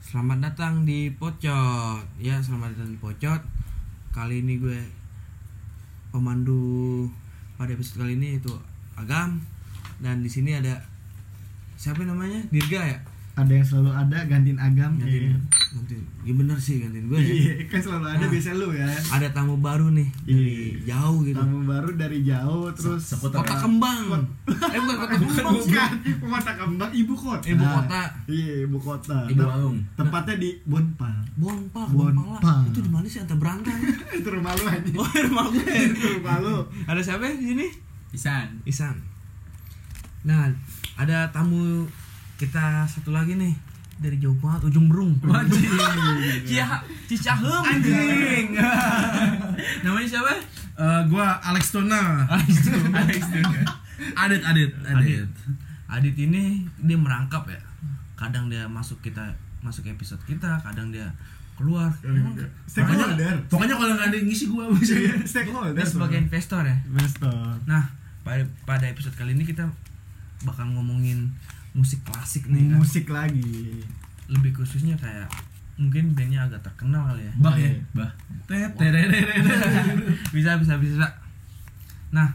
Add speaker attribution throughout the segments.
Speaker 1: Selamat datang di Pocot. Ya, selamat datang di Pocot. Kali ini gue pemandu pada episode kali ini itu Agam dan di sini ada siapa namanya? Dirga ya?
Speaker 2: Ada yang selalu ada gantiin agam
Speaker 1: Gantiin,
Speaker 2: iya.
Speaker 1: gantiin. Ya bener sih gantiin gue ya.
Speaker 2: Iya, kan selalu ada
Speaker 1: Nah.
Speaker 2: biasa lu ya
Speaker 1: Ada tamu baru nih dari
Speaker 2: Iya.
Speaker 1: jauh gitu.
Speaker 2: tamu baru dari jauh terus
Speaker 1: Kota Kembang. Eh bukan Kota Kembang.
Speaker 2: bukan kota kembang ibu kota
Speaker 1: Ibu kota.
Speaker 2: iya ibu kota
Speaker 3: Ibu Walung.
Speaker 2: tempatnya di Bonpal
Speaker 1: Bonpal,
Speaker 2: Bonpal.
Speaker 1: Itu di mana sih antar berantah?
Speaker 2: itu rumah lu aja
Speaker 1: Oh, rumah gue.
Speaker 2: itu rumah lu
Speaker 1: Ada siapa ya di sini?
Speaker 3: Isan.
Speaker 1: Isan. Nah, ada tamu kita satu lagi nih dari jauh banget ujung berung. Cia Cicahem anjing. Namanya siapa?
Speaker 4: Eh, gua Alex Tuna.
Speaker 1: Alex tuh.
Speaker 3: Alex.
Speaker 4: Adit, Adit,
Speaker 1: Adit.
Speaker 4: Adit.
Speaker 1: Adit ini dia merangkap ya. Kadang dia masuk kita masuk episode kita, kadang dia keluar. Emang
Speaker 2: stakeholder
Speaker 4: Pokoknya kalau nggak ada yang ngisi gua bisa.
Speaker 2: Iya, stakeholder
Speaker 1: dia sebagai investor ya.
Speaker 2: investor
Speaker 1: Nah, pada pada episode kali ini kita bakal ngomongin musik klasik nih kan.
Speaker 2: musik lagi
Speaker 1: Lebih khususnya kayak mungkin bandnya agak terkenal kali ya.
Speaker 4: Bah ya, bah. Tet, tererere.
Speaker 1: bisa bisa bisa nah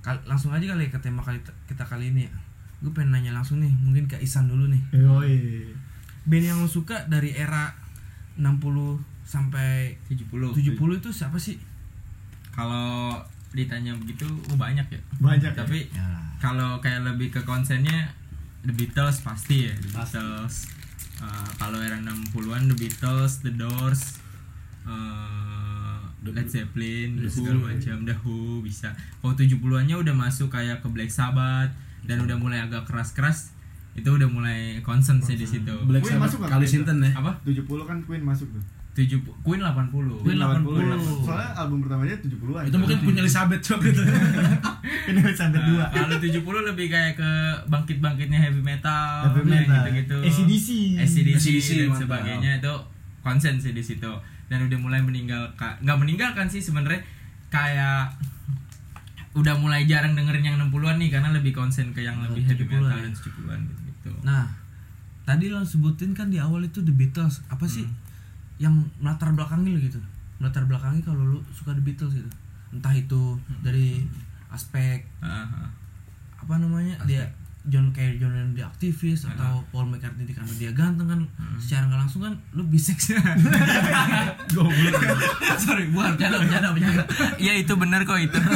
Speaker 1: kal- langsung aja kali ya ke tema kali kita kali ini ya gue pengen nanya langsung nih mungkin ke Isan dulu nih
Speaker 2: Yoi.
Speaker 1: band yang lo suka dari era 60 sampai
Speaker 3: 70.
Speaker 1: 70 itu siapa sih
Speaker 3: Kalau ditanya begitu oh banyak ya.
Speaker 2: banyak ya?
Speaker 3: Kalau kayak lebih ke konsennya The Beatles pasti ya, The Beatles. Eh, kalau era 60-an The Beatles, The Doors, eh, Led Zeppelin, segala macam, The Who bisa. Kalau 70-annya udah masuk kayak ke Black Sabbath dan udah mulai agak keras-keras, itu udah mulai concern sih di situ.
Speaker 4: Black
Speaker 2: Queen masuk
Speaker 4: Sabbath
Speaker 2: nggak?
Speaker 4: kali Sinten ya.
Speaker 3: Apa?
Speaker 2: 70 kan Queen masuk tuh
Speaker 3: 70 Queen 80.
Speaker 1: Queen 80.
Speaker 2: soalnya album pertamanya 70-an
Speaker 4: Itu mungkin punya Elizabeth coba gitu.
Speaker 2: ini sampai dua
Speaker 3: Nah, kalau 70 lebih kayak ke bangkit-bangkitnya heavy metal,
Speaker 2: Heavy metal.
Speaker 3: gitu-gitu.
Speaker 2: AC/DC.
Speaker 3: AC/DC
Speaker 4: AC/DC,
Speaker 3: dan
Speaker 4: mantap.
Speaker 3: sebagainya itu konsen sih di situ. Dan udah mulai meninggal nggak meninggalkan sih sebenarnya kayak udah mulai jarang dengerin yang 60-an nih karena lebih konsen ke yang lebih heavy
Speaker 1: 70-an
Speaker 3: metal
Speaker 1: ya.
Speaker 3: dan 70-an gitu-gitu.
Speaker 1: nah tadi lo sebutin kan di awal itu The Beatles apa sih yang melatar belakangi lo gitu. Melatar belakangi kalau lu suka The Beatles gitu. Entah itu dari aspek
Speaker 3: Ah, ah.
Speaker 1: apa namanya dia John kayak John Lennon dia aktivis atau Paul McCartney karena dia ganteng kan secara nggak langsung kan lu bisex. Goblok. Sorry bukan bercanda bercanda bercanda
Speaker 3: Iya itu benar kok itu.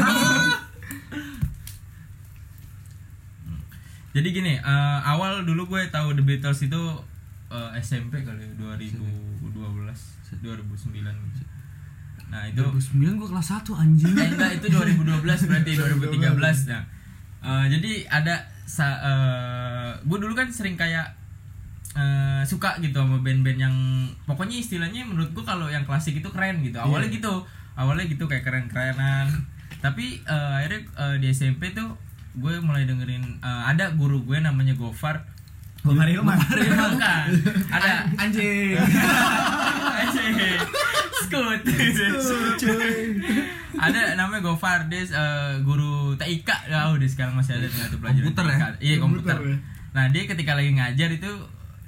Speaker 3: Jadi gini, eh, awal dulu gue tahu The Beatles itu eh, SMP kali ya, 2012, 2009. Nah, itu
Speaker 1: 2009 gua kelas 1 anjing
Speaker 3: eh, enggak itu 2012 berarti 2013. Nah, eh, jadi ada sa eh, gue dulu kan sering kayak eh, suka gitu sama band-band yang pokoknya istilahnya menurut gue kalau yang klasik itu keren gitu. Awalnya gitu. Awalnya gitu kayak keren-kerenan. Tapi eh, akhirnya eh, di SMP tuh gue mulai dengerin eh, ada guru gue namanya Gofar.
Speaker 2: Gofar Hilman
Speaker 3: Bukan. Ada
Speaker 1: anjing
Speaker 3: Anjing. Skut. ada namanya Gofar dia eh, guru TIK ya udah sekarang masih ada dengan pelajaran
Speaker 1: Komputer ya?
Speaker 3: TIK. Iya komputer.
Speaker 2: Komputer ya.
Speaker 3: Nah dia ketika lagi ngajar itu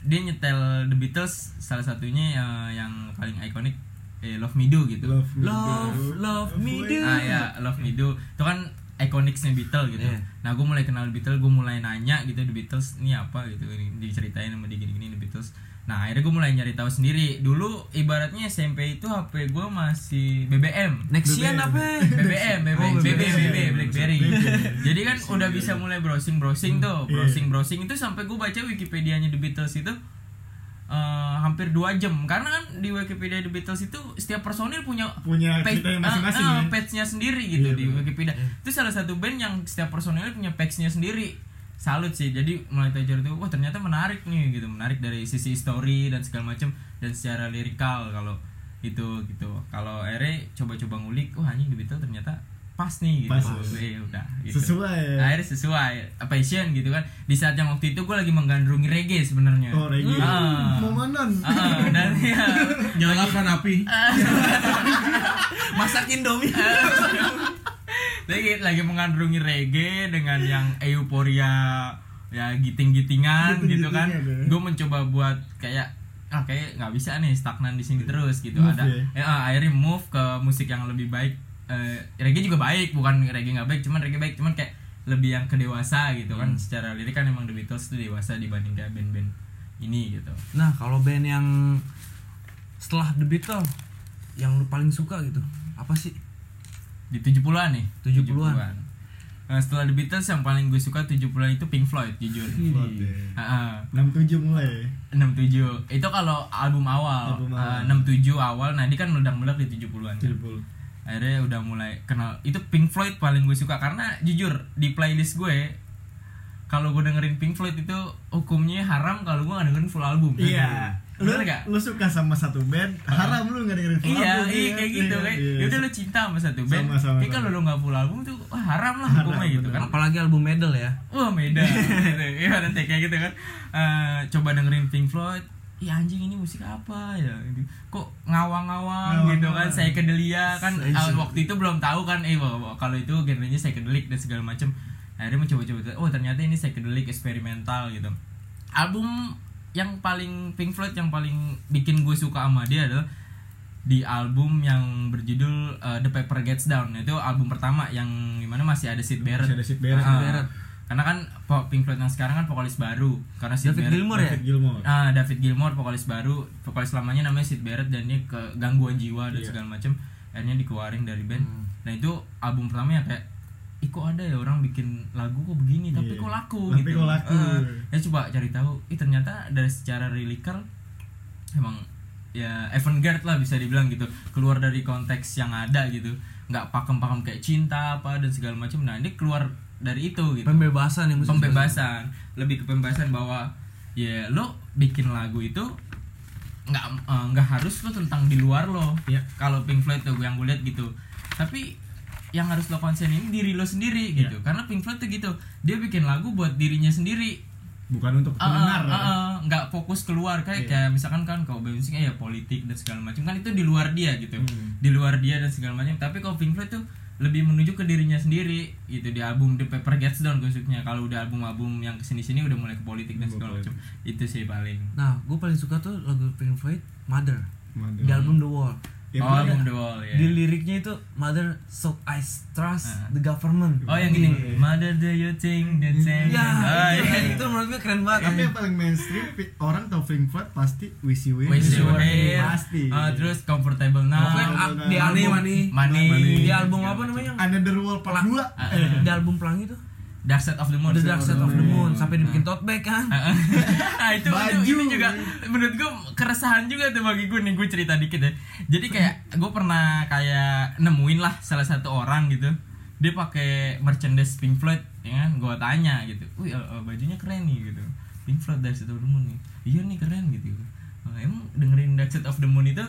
Speaker 3: dia nyetel The Beatles salah satunya eh, yang paling ikonik eh, Love Me Do gitu.
Speaker 2: Love
Speaker 1: love
Speaker 2: Do.
Speaker 1: love me do
Speaker 3: Ah ya Love Me Do itu kan ikoniknya Beatles gitu.
Speaker 1: Iya.
Speaker 3: Nah gue mulai kenal Beatles, gue mulai nanya gitu The Beatles ini apa gitu, ini diceritain sama dia gini-gini The Beatles. Nah akhirnya gue mulai nyari tahu sendiri. Dulu ibaratnya SMP itu HP gue masih BBM.
Speaker 1: Nexian apa
Speaker 3: BBM, BBM,
Speaker 1: Oh,
Speaker 3: BB,
Speaker 1: BBM.
Speaker 3: BB, BlackBerry. Jadi kan udah bisa mulai browsing browsing tuh, browsing browsing itu sampai gue baca Wikipedia-nya The Beatles itu eh, hampir dua jam karena kan di Wikipedia The Beatles itu setiap personil punya
Speaker 2: Punya
Speaker 3: page-
Speaker 2: ceritanya masing-masing
Speaker 3: eh,
Speaker 2: ya.
Speaker 3: page-nya sendiri gitu
Speaker 2: Iya,
Speaker 3: di
Speaker 2: benar.
Speaker 3: Wikipedia. Itu salah satu band yang setiap personilnya punya page-nya sendiri. Salut sih. Jadi mulai belajar itu wah ternyata menarik nih gitu, menarik dari sisi story dan segala macam dan secara lirikal kalau itu gitu. Kalau Ere coba-coba ngulik, wah anjing The Beatles ternyata pas nih gitu.
Speaker 2: Pas.
Speaker 3: Eh, udah gitu.
Speaker 2: Sesuai.
Speaker 3: Akhirnya sesuai passion gitu kan. Di saat yang waktu itu gue lagi menggandrungi reggae sebenarnya.
Speaker 2: Oh, reggae.
Speaker 3: Ah.
Speaker 2: Momenan.
Speaker 3: Ah, dan ya
Speaker 4: Nyalakan api.
Speaker 1: masak indomie
Speaker 3: lagi lagi mengandungi reggae dengan yang euforia ya giting-gitingan gitu kan
Speaker 2: ya.
Speaker 3: gue mencoba buat kayak ah kayak nggak bisa nih stagnan di sini terus gitu
Speaker 2: Move
Speaker 3: ada
Speaker 2: ya?
Speaker 3: ya, ah, akhirnya move ke musik yang lebih baik Eh, reggae juga baik bukan reggae nggak baik cuman reggae baik cuman kayak lebih yang ke dewasa gitu kan secara lirik kan emang The Beatles itu dewasa dibanding kayak band-band ini gitu
Speaker 1: Nah, kalau band yang setelah The Beatles yang lu paling suka gitu, apa sih?
Speaker 3: di 70-an nih
Speaker 1: 70-an.
Speaker 3: Nah, setelah The Beatles yang paling gue suka 70-an itu Pink Floyd jujur
Speaker 2: Float deh.
Speaker 3: Heeh.
Speaker 2: 67 mulai.
Speaker 3: 67 itu kalau album awal,
Speaker 2: Album awal.
Speaker 3: Eh, 67 awal nah ini kan meledak-meledak di 70-an kan.
Speaker 2: 70.
Speaker 3: Akhirnya udah mulai kenal itu Pink Floyd paling gue suka karena jujur di playlist gue kalau gue dengerin Pink Floyd itu hukumnya haram kalau gue gak dengerin full album
Speaker 2: Iya. Lu,
Speaker 3: bener gak?
Speaker 2: lu suka sama satu band, haram lu gak dengerin full
Speaker 3: iya,
Speaker 2: album,
Speaker 3: iya
Speaker 2: ya?
Speaker 3: kayak gitu
Speaker 2: Iya,
Speaker 3: kayak
Speaker 2: iya.
Speaker 3: ya udah lu cinta sama satu band
Speaker 2: Sama, sama,
Speaker 3: tapi kalau lu nggak full album tuh wah haram lah
Speaker 2: Haram,
Speaker 3: hukumnya gitu
Speaker 2: bener.
Speaker 3: kan
Speaker 1: Apalagi album Medal ya.
Speaker 3: wah beda iya nanti kayak gitu kan Eh, coba dengerin Pink Floyd Ih anjing ini musik apa ya gitu. Kok ngawang-ngawang gitu kan
Speaker 2: Ngawang-ngawang.
Speaker 3: Psychedelia kan waktu itu belum tahu kan eh kalau itu genrenya psychedelic dan segala macam. Akhirnya mencoba-coba oh ternyata ini psychedelic eksperimental gitu. Album yang paling Pink Floyd yang paling bikin gue suka sama dia adalah di album yang berjudul uh, The Paper Gets Down itu album pertama yang gimana masih ada Sid Barrett.
Speaker 2: Masih ada Sid Barrett.
Speaker 3: Ah,
Speaker 1: Barrett.
Speaker 3: Karena kan Pink Floyd yang sekarang kan vokalis baru karena Sid
Speaker 1: David
Speaker 3: Barrett-
Speaker 1: Gilmour ya?
Speaker 2: David Gilmour.
Speaker 3: Ah, David Gilmour vokalis baru, vokalis lamanya namanya Sid Barrett dan dia ke gangguan jiwa dan
Speaker 2: Iya.
Speaker 3: segala macam. Akhirnya dikeluarin dari band.
Speaker 1: Hmm.
Speaker 3: Nah, itu album pertama yang kayak Ih kok ada ya orang bikin lagu kok begini tapi
Speaker 2: Iya.
Speaker 3: kok laku
Speaker 2: Tapi
Speaker 3: gitu.
Speaker 2: kok laku.
Speaker 3: Eh, ya coba cari tahu. Ih ternyata dari secara lyrical emang ya avant-garde lah bisa dibilang gitu. Keluar dari konteks yang ada gitu. nggak pakem-pakem kayak cinta apa dan segala macam. Nah, ini keluar dari itu gitu
Speaker 1: Pembebasan ya musik.
Speaker 3: pembebasan lebih ke pembebasan bahwa ya lo bikin lagu itu nggak eh, nggak harus lo tentang di luar lo
Speaker 2: Iya.
Speaker 3: kalau Pink Floyd tuh yang gue lihat gitu tapi yang harus lo konsen ini diri lo sendiri
Speaker 2: Iya.
Speaker 3: gitu karena Pink Floyd tuh gitu dia bikin lagu buat dirinya sendiri
Speaker 2: Bukan untuk
Speaker 3: Ah,
Speaker 2: pendengar.
Speaker 3: ah,
Speaker 2: ya.
Speaker 3: ah, ah, nggak fokus keluar kayak
Speaker 2: Iya.
Speaker 3: kayak misalkan kan kalau musiknya ya politik dan segala macam kan itu di luar dia gitu
Speaker 2: Hmm.
Speaker 3: di luar dia dan segala macam tapi kalau Pink Floyd tuh lebih menuju ke dirinya sendiri gitu. Di album The Paper Gets Down khususnya kalau udah album-album yang ke sini-sini udah mulai ke politik dan segala macam. itu sih paling.
Speaker 1: Nah, gue paling suka tuh lagu Pink Floyd Mother.
Speaker 2: Mother.
Speaker 1: di album The Wall.
Speaker 2: Ya,
Speaker 3: oh The Wall ya
Speaker 1: Di liriknya itu Mother so I trust
Speaker 3: Ah.
Speaker 1: the government.
Speaker 3: oh yang gini
Speaker 2: Iya.
Speaker 3: Mother do you think that same
Speaker 1: Ya,
Speaker 3: oh,
Speaker 1: itu,
Speaker 3: iya.
Speaker 1: itu menurut gue keren banget.
Speaker 2: Tapi yang paling mainstream orang tau Pink Floyd pasti Wish You Were
Speaker 3: Wish You Were.
Speaker 2: Pasti.
Speaker 3: Ah, terus Comfortable Now
Speaker 2: Nah,
Speaker 1: ah,
Speaker 2: nah,
Speaker 1: di
Speaker 2: nah,
Speaker 1: album
Speaker 4: Money,
Speaker 3: Money
Speaker 1: di album apa namanya?
Speaker 2: Another World Part 2.
Speaker 3: Ah,
Speaker 1: Di album Pelangi tuh.
Speaker 3: Dark Side of the Moon
Speaker 1: The Dark Side of the Moon. Sampai dibikin tote bag kan.
Speaker 3: nah itu, itu
Speaker 2: Baju.
Speaker 3: ini juga menurut gue keresahan juga tuh bagi gue nih gue cerita dikit ya. Jadi kayak gue pernah kayak nemuin lah salah satu orang gitu. Dia pakai merchandise Pink Floyd ya kan? Gue tanya gitu wih eh, eh, bajunya keren nih gitu. Pink Floyd Dark Side of the Moon nih. Iya nih keren gitu "Eh, emang dengerin Dark Side of the Moon itu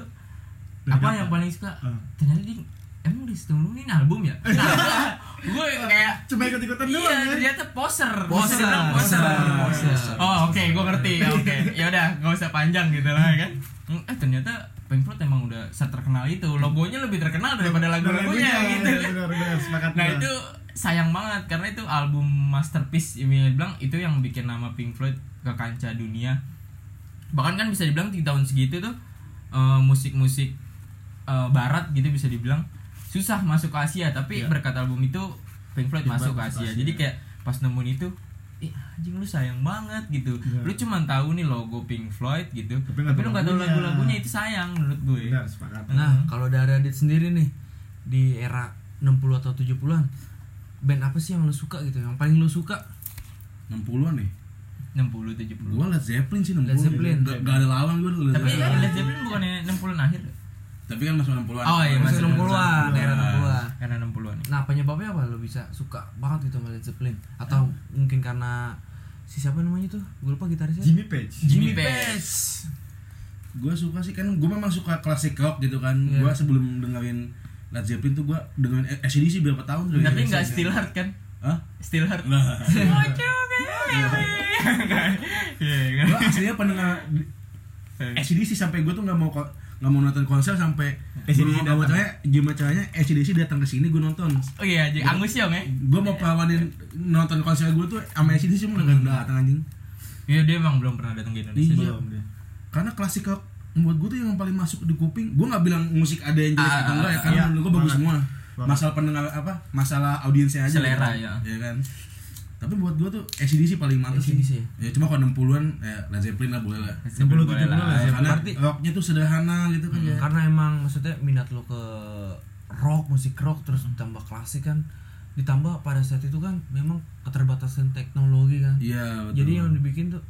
Speaker 2: Dari
Speaker 3: apa yang paling suka?
Speaker 2: Ah.
Speaker 3: ternyata dia emang di situ ini album ya? Nah, gue kayak
Speaker 2: Cuma ikut-ikutan doang
Speaker 3: Iya,
Speaker 2: ya.
Speaker 3: ternyata poser.
Speaker 1: Poser,
Speaker 3: poser.
Speaker 1: poser, poser.
Speaker 3: Oh, oke, gue ngerti. Oke. Ya udah, gak usah panjang gitu lah kan. Hmm, Eh, ternyata Pink Floyd emang udah terkenal itu. Logonya lebih terkenal daripada lagu-lagunya gitu.
Speaker 2: Benar benar sepakat.
Speaker 3: Nah, itu sayang banget karena itu album masterpiece yang bilang itu yang bikin nama Pink Floyd ke kancah dunia. Bahkan kan bisa dibilang di tahun segitu tuh eh, musik-musik eh, barat gitu bisa dibilang susah masuk ke Asia tapi
Speaker 2: Iya.
Speaker 3: berkat album itu Pink Floyd
Speaker 2: Pink
Speaker 3: masuk ke Asia.
Speaker 2: Asia.
Speaker 3: Jadi kayak pas nemuin itu Ih, anjing lu sayang banget gitu.
Speaker 2: Iya.
Speaker 3: Lu cuma tahu nih logo Pink Floyd gitu.
Speaker 2: Tapi
Speaker 3: Tapi,
Speaker 2: nggak
Speaker 3: lu
Speaker 2: tahu
Speaker 3: nggak tahu
Speaker 2: lagunya.
Speaker 3: lagu-lagunya itu sayang menurut gue.
Speaker 2: benar sepakat.
Speaker 1: Nah, kalau dari Adit sendiri nih di era 60 atau 70-an band apa sih yang lu suka gitu? Yang paling lu suka?
Speaker 4: 60-an nih
Speaker 3: 60 70.
Speaker 4: Gua Led Zeppelin sih 60
Speaker 1: Led Zeppelin.
Speaker 4: Gak, gak ada lawan gue Led
Speaker 3: Tapi
Speaker 4: Zeppelin.
Speaker 3: Led Zeppelin bukannya 60-an akhir?
Speaker 4: Tapi kan masuk 60-an
Speaker 3: Oh, iya,
Speaker 1: Masih
Speaker 3: masih
Speaker 1: 60-an, era 60-an.
Speaker 3: Karena 60-an.
Speaker 1: Nah, penyebabnya apa lu bisa suka banget gitu sama Led Zeppelin? Atau mungkin karena si siapa namanya tuh? Gue lupa gitarisnya.
Speaker 2: Jimmy Page.
Speaker 3: Jimmy
Speaker 1: Page.
Speaker 3: Page.
Speaker 4: Gue suka sih kan gue memang suka klasik rock gitu kan
Speaker 1: Iya.
Speaker 4: Gue sebelum dengerin Led Zeppelin tuh gue dengerin ACDC berapa tahun tuh
Speaker 3: Tapi
Speaker 4: ya,
Speaker 3: nggak Heart kan?
Speaker 4: Hah?
Speaker 3: Still Heart.
Speaker 4: Nah?
Speaker 3: Iya kan?
Speaker 4: Gue aslinya pendengar ACDC sampai gue tuh nggak mau nggak mau nonton konser sampai
Speaker 2: ACDC
Speaker 4: nggak mau
Speaker 2: datang.
Speaker 4: caranya gimana caranya ACDC datang ke sini gue nonton
Speaker 3: Oh iya, jadi Angus Yong ya.
Speaker 4: gue mau pawanin nonton konser gue tuh sama ACDC cuma nggak datang anjing
Speaker 3: Iya dia emang belum pernah datang ke Indonesia.
Speaker 4: Iya. karena klasik menurut gue tuh yang paling masuk di kuping gue nggak bilang musik ada yang jelek
Speaker 3: Ah,
Speaker 4: atau enggak ya karena
Speaker 2: iya,
Speaker 4: menurut gue bagus semua masalah pendengar apa masalah audiensnya aja
Speaker 3: Selera, ya.
Speaker 4: ya kan tapi buat gue tuh ACDC paling mantap sih
Speaker 1: AC/DC.
Speaker 4: ya cuma kalau 60-an ya Led Zeppelin lah boleh lah
Speaker 2: 60
Speaker 3: Boleh
Speaker 2: 70
Speaker 3: lah.
Speaker 2: lah,
Speaker 4: Ya, karena
Speaker 1: berarti-
Speaker 4: rocknya tuh sederhana gitu kan ya
Speaker 1: karena emang maksudnya minat lo ke rock musik rock terus ditambah klasik kan ditambah pada saat itu kan memang keterbatasan teknologi kan
Speaker 4: iya betul.
Speaker 1: jadi yang dibikin tuh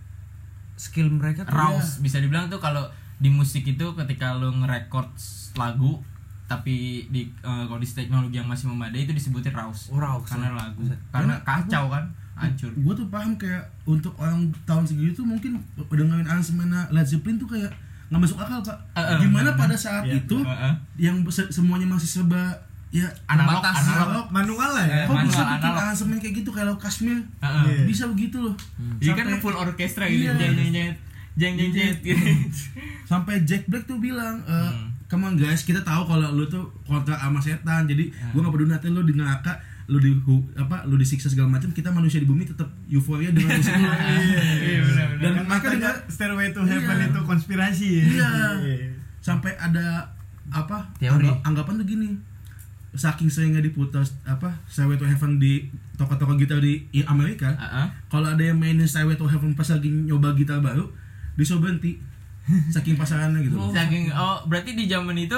Speaker 1: skill mereka tuh
Speaker 3: Raus bisa dibilang tuh kalau di musik itu ketika lo nge-record lagu tapi di eh, kalau di teknologi yang masih memadai itu disebutin raus.
Speaker 1: Oh, raus,
Speaker 3: Karena
Speaker 1: ya.
Speaker 3: lagu.
Speaker 1: Buset.
Speaker 3: Karena
Speaker 4: Karena
Speaker 3: kacau kan, hancur.
Speaker 4: gue tuh paham kayak untuk orang tahun segitu tuh mungkin dengerin aransemennya Led Zeppelin tuh kayak nggak masuk akal pak
Speaker 3: Eh, eh,
Speaker 4: gimana
Speaker 3: bener.
Speaker 4: pada saat
Speaker 2: Iya,
Speaker 4: itu
Speaker 3: Heeh.
Speaker 4: yang se- semuanya masih serba ya
Speaker 3: Analog,
Speaker 4: terbatas.
Speaker 3: analog.
Speaker 2: manual lah ya
Speaker 3: Eh,
Speaker 4: kok bisa bikin
Speaker 3: analog.
Speaker 4: aransemen kayak gitu kayak lo Kashmir
Speaker 3: Heeh.
Speaker 2: Iya.
Speaker 4: bisa begitu loh
Speaker 3: Iya kan full orkestra gitu.
Speaker 4: Iya.
Speaker 3: Jeng jeng jeng jeng jeng jeng gitu.
Speaker 4: sampai Jack Black tuh bilang e,
Speaker 3: Hmm.
Speaker 4: Come on guys kita tahu kalau lu tuh kontrak sama setan jadi
Speaker 3: Ya.
Speaker 4: gua gak peduli nanti lu di neraka lu di apa lu disiksa segala macam kita manusia di bumi tetap euforia dengan musik lu
Speaker 3: Iya benar.
Speaker 4: dan
Speaker 2: katanya
Speaker 4: dengar
Speaker 2: Stairway to Heaven
Speaker 4: Iya.
Speaker 2: itu konspirasi ya.
Speaker 4: Iya. sampai ada apa
Speaker 1: Teori.
Speaker 4: angga- anggapan tuh gini saking seringnya diputar apa Stairway to Heaven di toko-toko gitar di Amerika
Speaker 3: Heeh.
Speaker 4: kalau ada yang mainin Stairway to Heaven pas lagi nyoba gitar baru disuruh berhenti saking pasarannya gitu loh.
Speaker 3: Saking oh berarti di zaman itu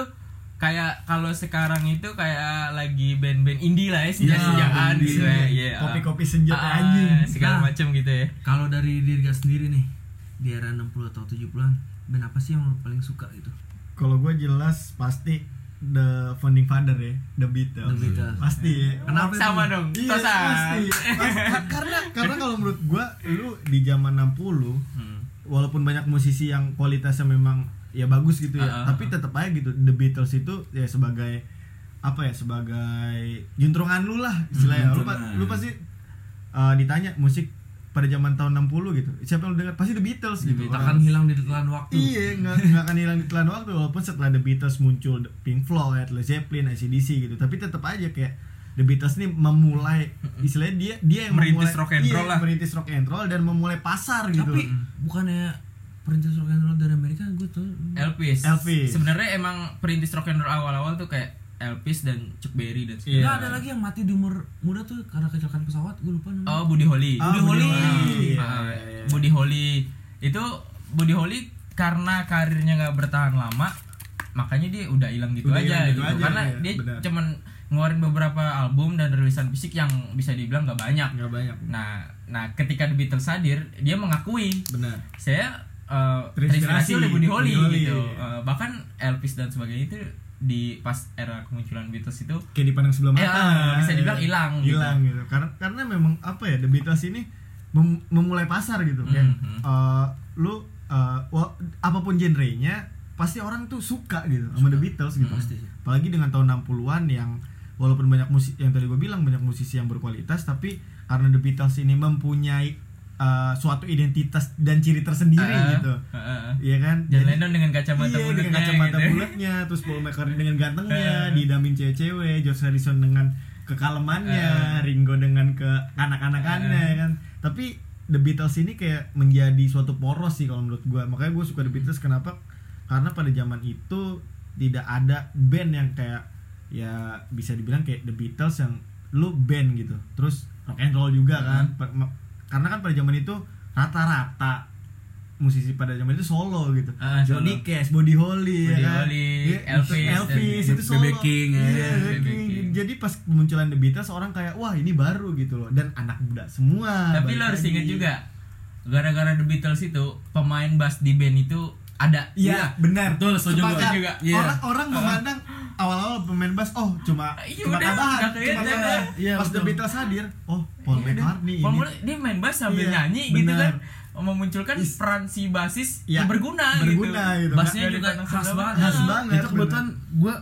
Speaker 3: kayak kalau sekarang itu kayak lagi band-band indie lah ya senja-senjaan
Speaker 4: band
Speaker 3: gitu ya. Iya.
Speaker 2: Kopi-kopi senja
Speaker 3: Ah,
Speaker 2: anjing.
Speaker 3: segala
Speaker 1: Nah.
Speaker 3: macam gitu ya.
Speaker 1: kalau dari Dirga sendiri nih di era 60 atau 70-an band apa sih yang lo paling suka gitu
Speaker 2: Kalau gue jelas pasti the founding father ya, the Beatles.
Speaker 1: The Beatles.
Speaker 2: Pasti ya.
Speaker 1: Kenapa itu?
Speaker 3: Sama dong.
Speaker 2: Iya, pasti. Pas- karena karena kalau menurut gua lu di zaman 60
Speaker 3: Hmm.
Speaker 2: Walaupun banyak musisi yang kualitasnya memang ya bagus gitu ya,
Speaker 3: Ah, ah,
Speaker 2: tapi tetap aja gitu The Beatles itu ya sebagai apa ya sebagai juntrungan lu lah istilahnya. lu, pa-
Speaker 4: juntrungan.
Speaker 2: lu pasti uh, ditanya musik pada zaman tahun 60 gitu. Siapa yang lu dengar? Pasti The Beatles gitu. Orang-
Speaker 1: akan hilang di telan waktu
Speaker 2: Iya, nggak akan hilang di telan waktu walaupun setelah The Beatles muncul Pink Floyd, Led Zeppelin, AC/DC gitu. Tapi tetap aja kayak The Beatles ini memulai istilahnya dia dia yang
Speaker 3: Merintis
Speaker 2: memulai,
Speaker 3: rock and
Speaker 2: iya,
Speaker 3: roll lah.
Speaker 2: merintis rock and roll dan memulai pasar gitu.
Speaker 1: tapi bukannya perintis rock and roll dari Amerika gue tuh
Speaker 3: Elvis.
Speaker 2: Elvis.
Speaker 3: Sebenarnya emang perintis rock and roll awal-awal tuh kayak Elvis dan Chuck Berry dan
Speaker 2: Iya.
Speaker 1: Nggak ada lagi yang mati di umur muda tuh karena kecelakaan pesawat gue lupa namanya
Speaker 3: Oh, Buddy Holly.
Speaker 2: Ah,
Speaker 1: Buddy Holly.
Speaker 2: Iya,
Speaker 3: Ah,
Speaker 2: iya, iya.
Speaker 3: Buddy Holly itu Buddy Holly karena karirnya nggak bertahan lama makanya dia udah hilang gitu
Speaker 2: Udah
Speaker 3: aja
Speaker 2: gitu
Speaker 3: gitu.
Speaker 2: aja,
Speaker 3: karena
Speaker 2: iya,
Speaker 3: dia
Speaker 2: benar.
Speaker 3: cuman ngeluarin beberapa album dan rilisan fisik yang bisa dibilang nggak banyak
Speaker 2: Nggak banyak.
Speaker 3: nah nah ketika The Beatles hadir dia mengakui
Speaker 2: Benar.
Speaker 3: saya uh,
Speaker 2: Terinspirasi
Speaker 3: oleh Buddy Holly,
Speaker 2: Buddy Holly.
Speaker 3: gitu Uh, bahkan Elvis dan sebagainya itu di pas era kemunculan Beatles itu
Speaker 2: Kayak dipandang sebelah mata.
Speaker 3: Ya, bisa dibilang hilang gitu.
Speaker 2: Hilang gitu. Karena karena memang apa ya The Beatles ini mem- memulai pasar gitu kayak
Speaker 3: Mhm.
Speaker 2: eh, lu eh, wa- apa pun genrenya pasti orang tuh suka gitu sama The Beatles gitu.
Speaker 1: Pasti sih.
Speaker 2: Apalagi dengan tahun 60-an yang walaupun banyak musik yang tadi gue bilang banyak musisi yang berkualitas tapi karena The Beatles ini mempunyai eh, suatu identitas dan ciri tersendiri
Speaker 3: Ah,
Speaker 2: gitu.
Speaker 3: ah, ah.
Speaker 2: Iya kan?
Speaker 3: John
Speaker 2: Jadi-
Speaker 3: Lennon dengan kacamata
Speaker 2: iya,
Speaker 3: bulatnya
Speaker 2: dengan kacamata
Speaker 3: gitu.
Speaker 2: bulatnya, terus Paul McCartney dengan gantengnya,
Speaker 3: Eh.
Speaker 2: didamin cewek-cewek, George Harrison dengan kekalemannya,
Speaker 3: Eh.
Speaker 2: Ringo dengan ke anak-anakannya
Speaker 3: Eh.
Speaker 2: kan. Tapi The Beatles ini kayak menjadi suatu poros sih kalau menurut gua. Makanya gue suka The Beatles kenapa? Karena pada zaman itu tidak ada band yang kayak ya bisa dibilang kayak The Beatles yang lu band gitu. Terus rock and roll juga kan. Ma- Karena kan pada zaman itu rata-rata musisi pada zaman itu solo gitu.
Speaker 3: Solo.
Speaker 2: Johnny Cash, Buddy Holly,
Speaker 3: Buddy
Speaker 2: ya kan?
Speaker 3: Holly,
Speaker 2: Iya,
Speaker 3: Elvis,
Speaker 2: Elvis itu solo.
Speaker 4: BB King, ya.
Speaker 2: Iya,
Speaker 3: BB
Speaker 2: BB
Speaker 3: King.
Speaker 2: Jadi pas kemunculan The Beatles orang kayak wah ini baru gitu loh dan anak muda semua.
Speaker 3: Tapi lo harus inget juga gara-gara The Beatles itu pemain bass di band itu ada.
Speaker 2: Iya, benar.
Speaker 4: Betul, setuju
Speaker 3: juga.
Speaker 4: Iya.
Speaker 2: Orang orang memandang awal-awal pemain bass oh cuma
Speaker 3: Iya,
Speaker 2: cuma
Speaker 3: udah,
Speaker 2: cuma.
Speaker 4: Iya,
Speaker 2: Pas The
Speaker 4: betul.
Speaker 2: Beatles hadir, oh Paul
Speaker 3: Iya,
Speaker 2: McCartney
Speaker 3: Paul
Speaker 2: ini.
Speaker 3: Dia main bass sambil
Speaker 2: Iya,
Speaker 3: nyanyi gitu
Speaker 2: benar.
Speaker 3: kan memunculkan
Speaker 2: Is-
Speaker 3: peran si basis
Speaker 2: Iya,
Speaker 3: yang berguna,
Speaker 2: berguna gitu.
Speaker 3: Bassnya
Speaker 1: Nggak
Speaker 3: juga khas banget.
Speaker 2: Khas banget.
Speaker 4: itu kebetulan gue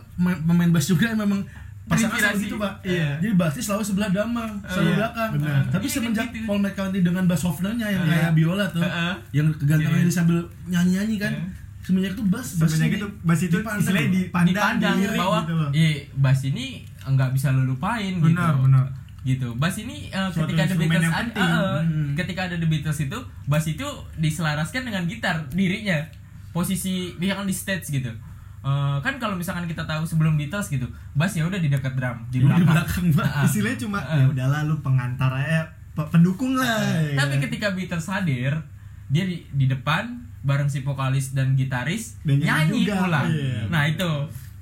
Speaker 4: pemain bass juga yang memang pasangan selalu gitu pak
Speaker 2: Iya.
Speaker 4: jadi bassnya selalu sebelah damang selalu
Speaker 2: iya,
Speaker 4: belakang
Speaker 2: benar.
Speaker 4: tapi
Speaker 3: Iya,
Speaker 4: semenjak
Speaker 3: gitu.
Speaker 4: Paul McCartney dengan bass softenernya yang
Speaker 3: Iya.
Speaker 4: kayak biola tuh
Speaker 3: Heeh.
Speaker 4: yang kegantengan
Speaker 3: Iya.
Speaker 4: ini sambil nyanyi nyanyi kan
Speaker 3: Iya.
Speaker 4: Semenjak itu
Speaker 2: sebenarnya
Speaker 4: ini
Speaker 2: itu bass itu
Speaker 4: dipandang
Speaker 2: istilahnya
Speaker 4: loh.
Speaker 2: dipandang,
Speaker 3: dipandang
Speaker 2: dilirik
Speaker 3: bahwa
Speaker 2: gitu loh.
Speaker 3: iya bass ini nggak bisa lo lupain gitu
Speaker 2: Benar, benar.
Speaker 3: gitu bass ini
Speaker 2: Suatu
Speaker 3: ketika The
Speaker 2: instrumen
Speaker 3: Beatles ada
Speaker 2: penting.
Speaker 3: eh, eh,
Speaker 4: Hmm.
Speaker 3: ketika ada The Beatles itu bass itu diselaraskan dengan gitar dirinya posisi misalkan di stage gitu Eh, kan kalau misalkan kita tahu sebelum Beatles gitu bass ya udah di dekat drum di
Speaker 4: Di
Speaker 3: belakang,
Speaker 4: belakang, Mbak.
Speaker 3: Ah, ah.
Speaker 2: istilahnya cuma
Speaker 3: Ah.
Speaker 2: ya udahlah lu pengantar aja pe- pendukung lah ya
Speaker 3: tapi ketika Beatles hadir dia di, di depan bareng si vokalis dan gitaris
Speaker 2: Dan nyanyi juga,
Speaker 3: pula
Speaker 2: iya.
Speaker 3: nah itu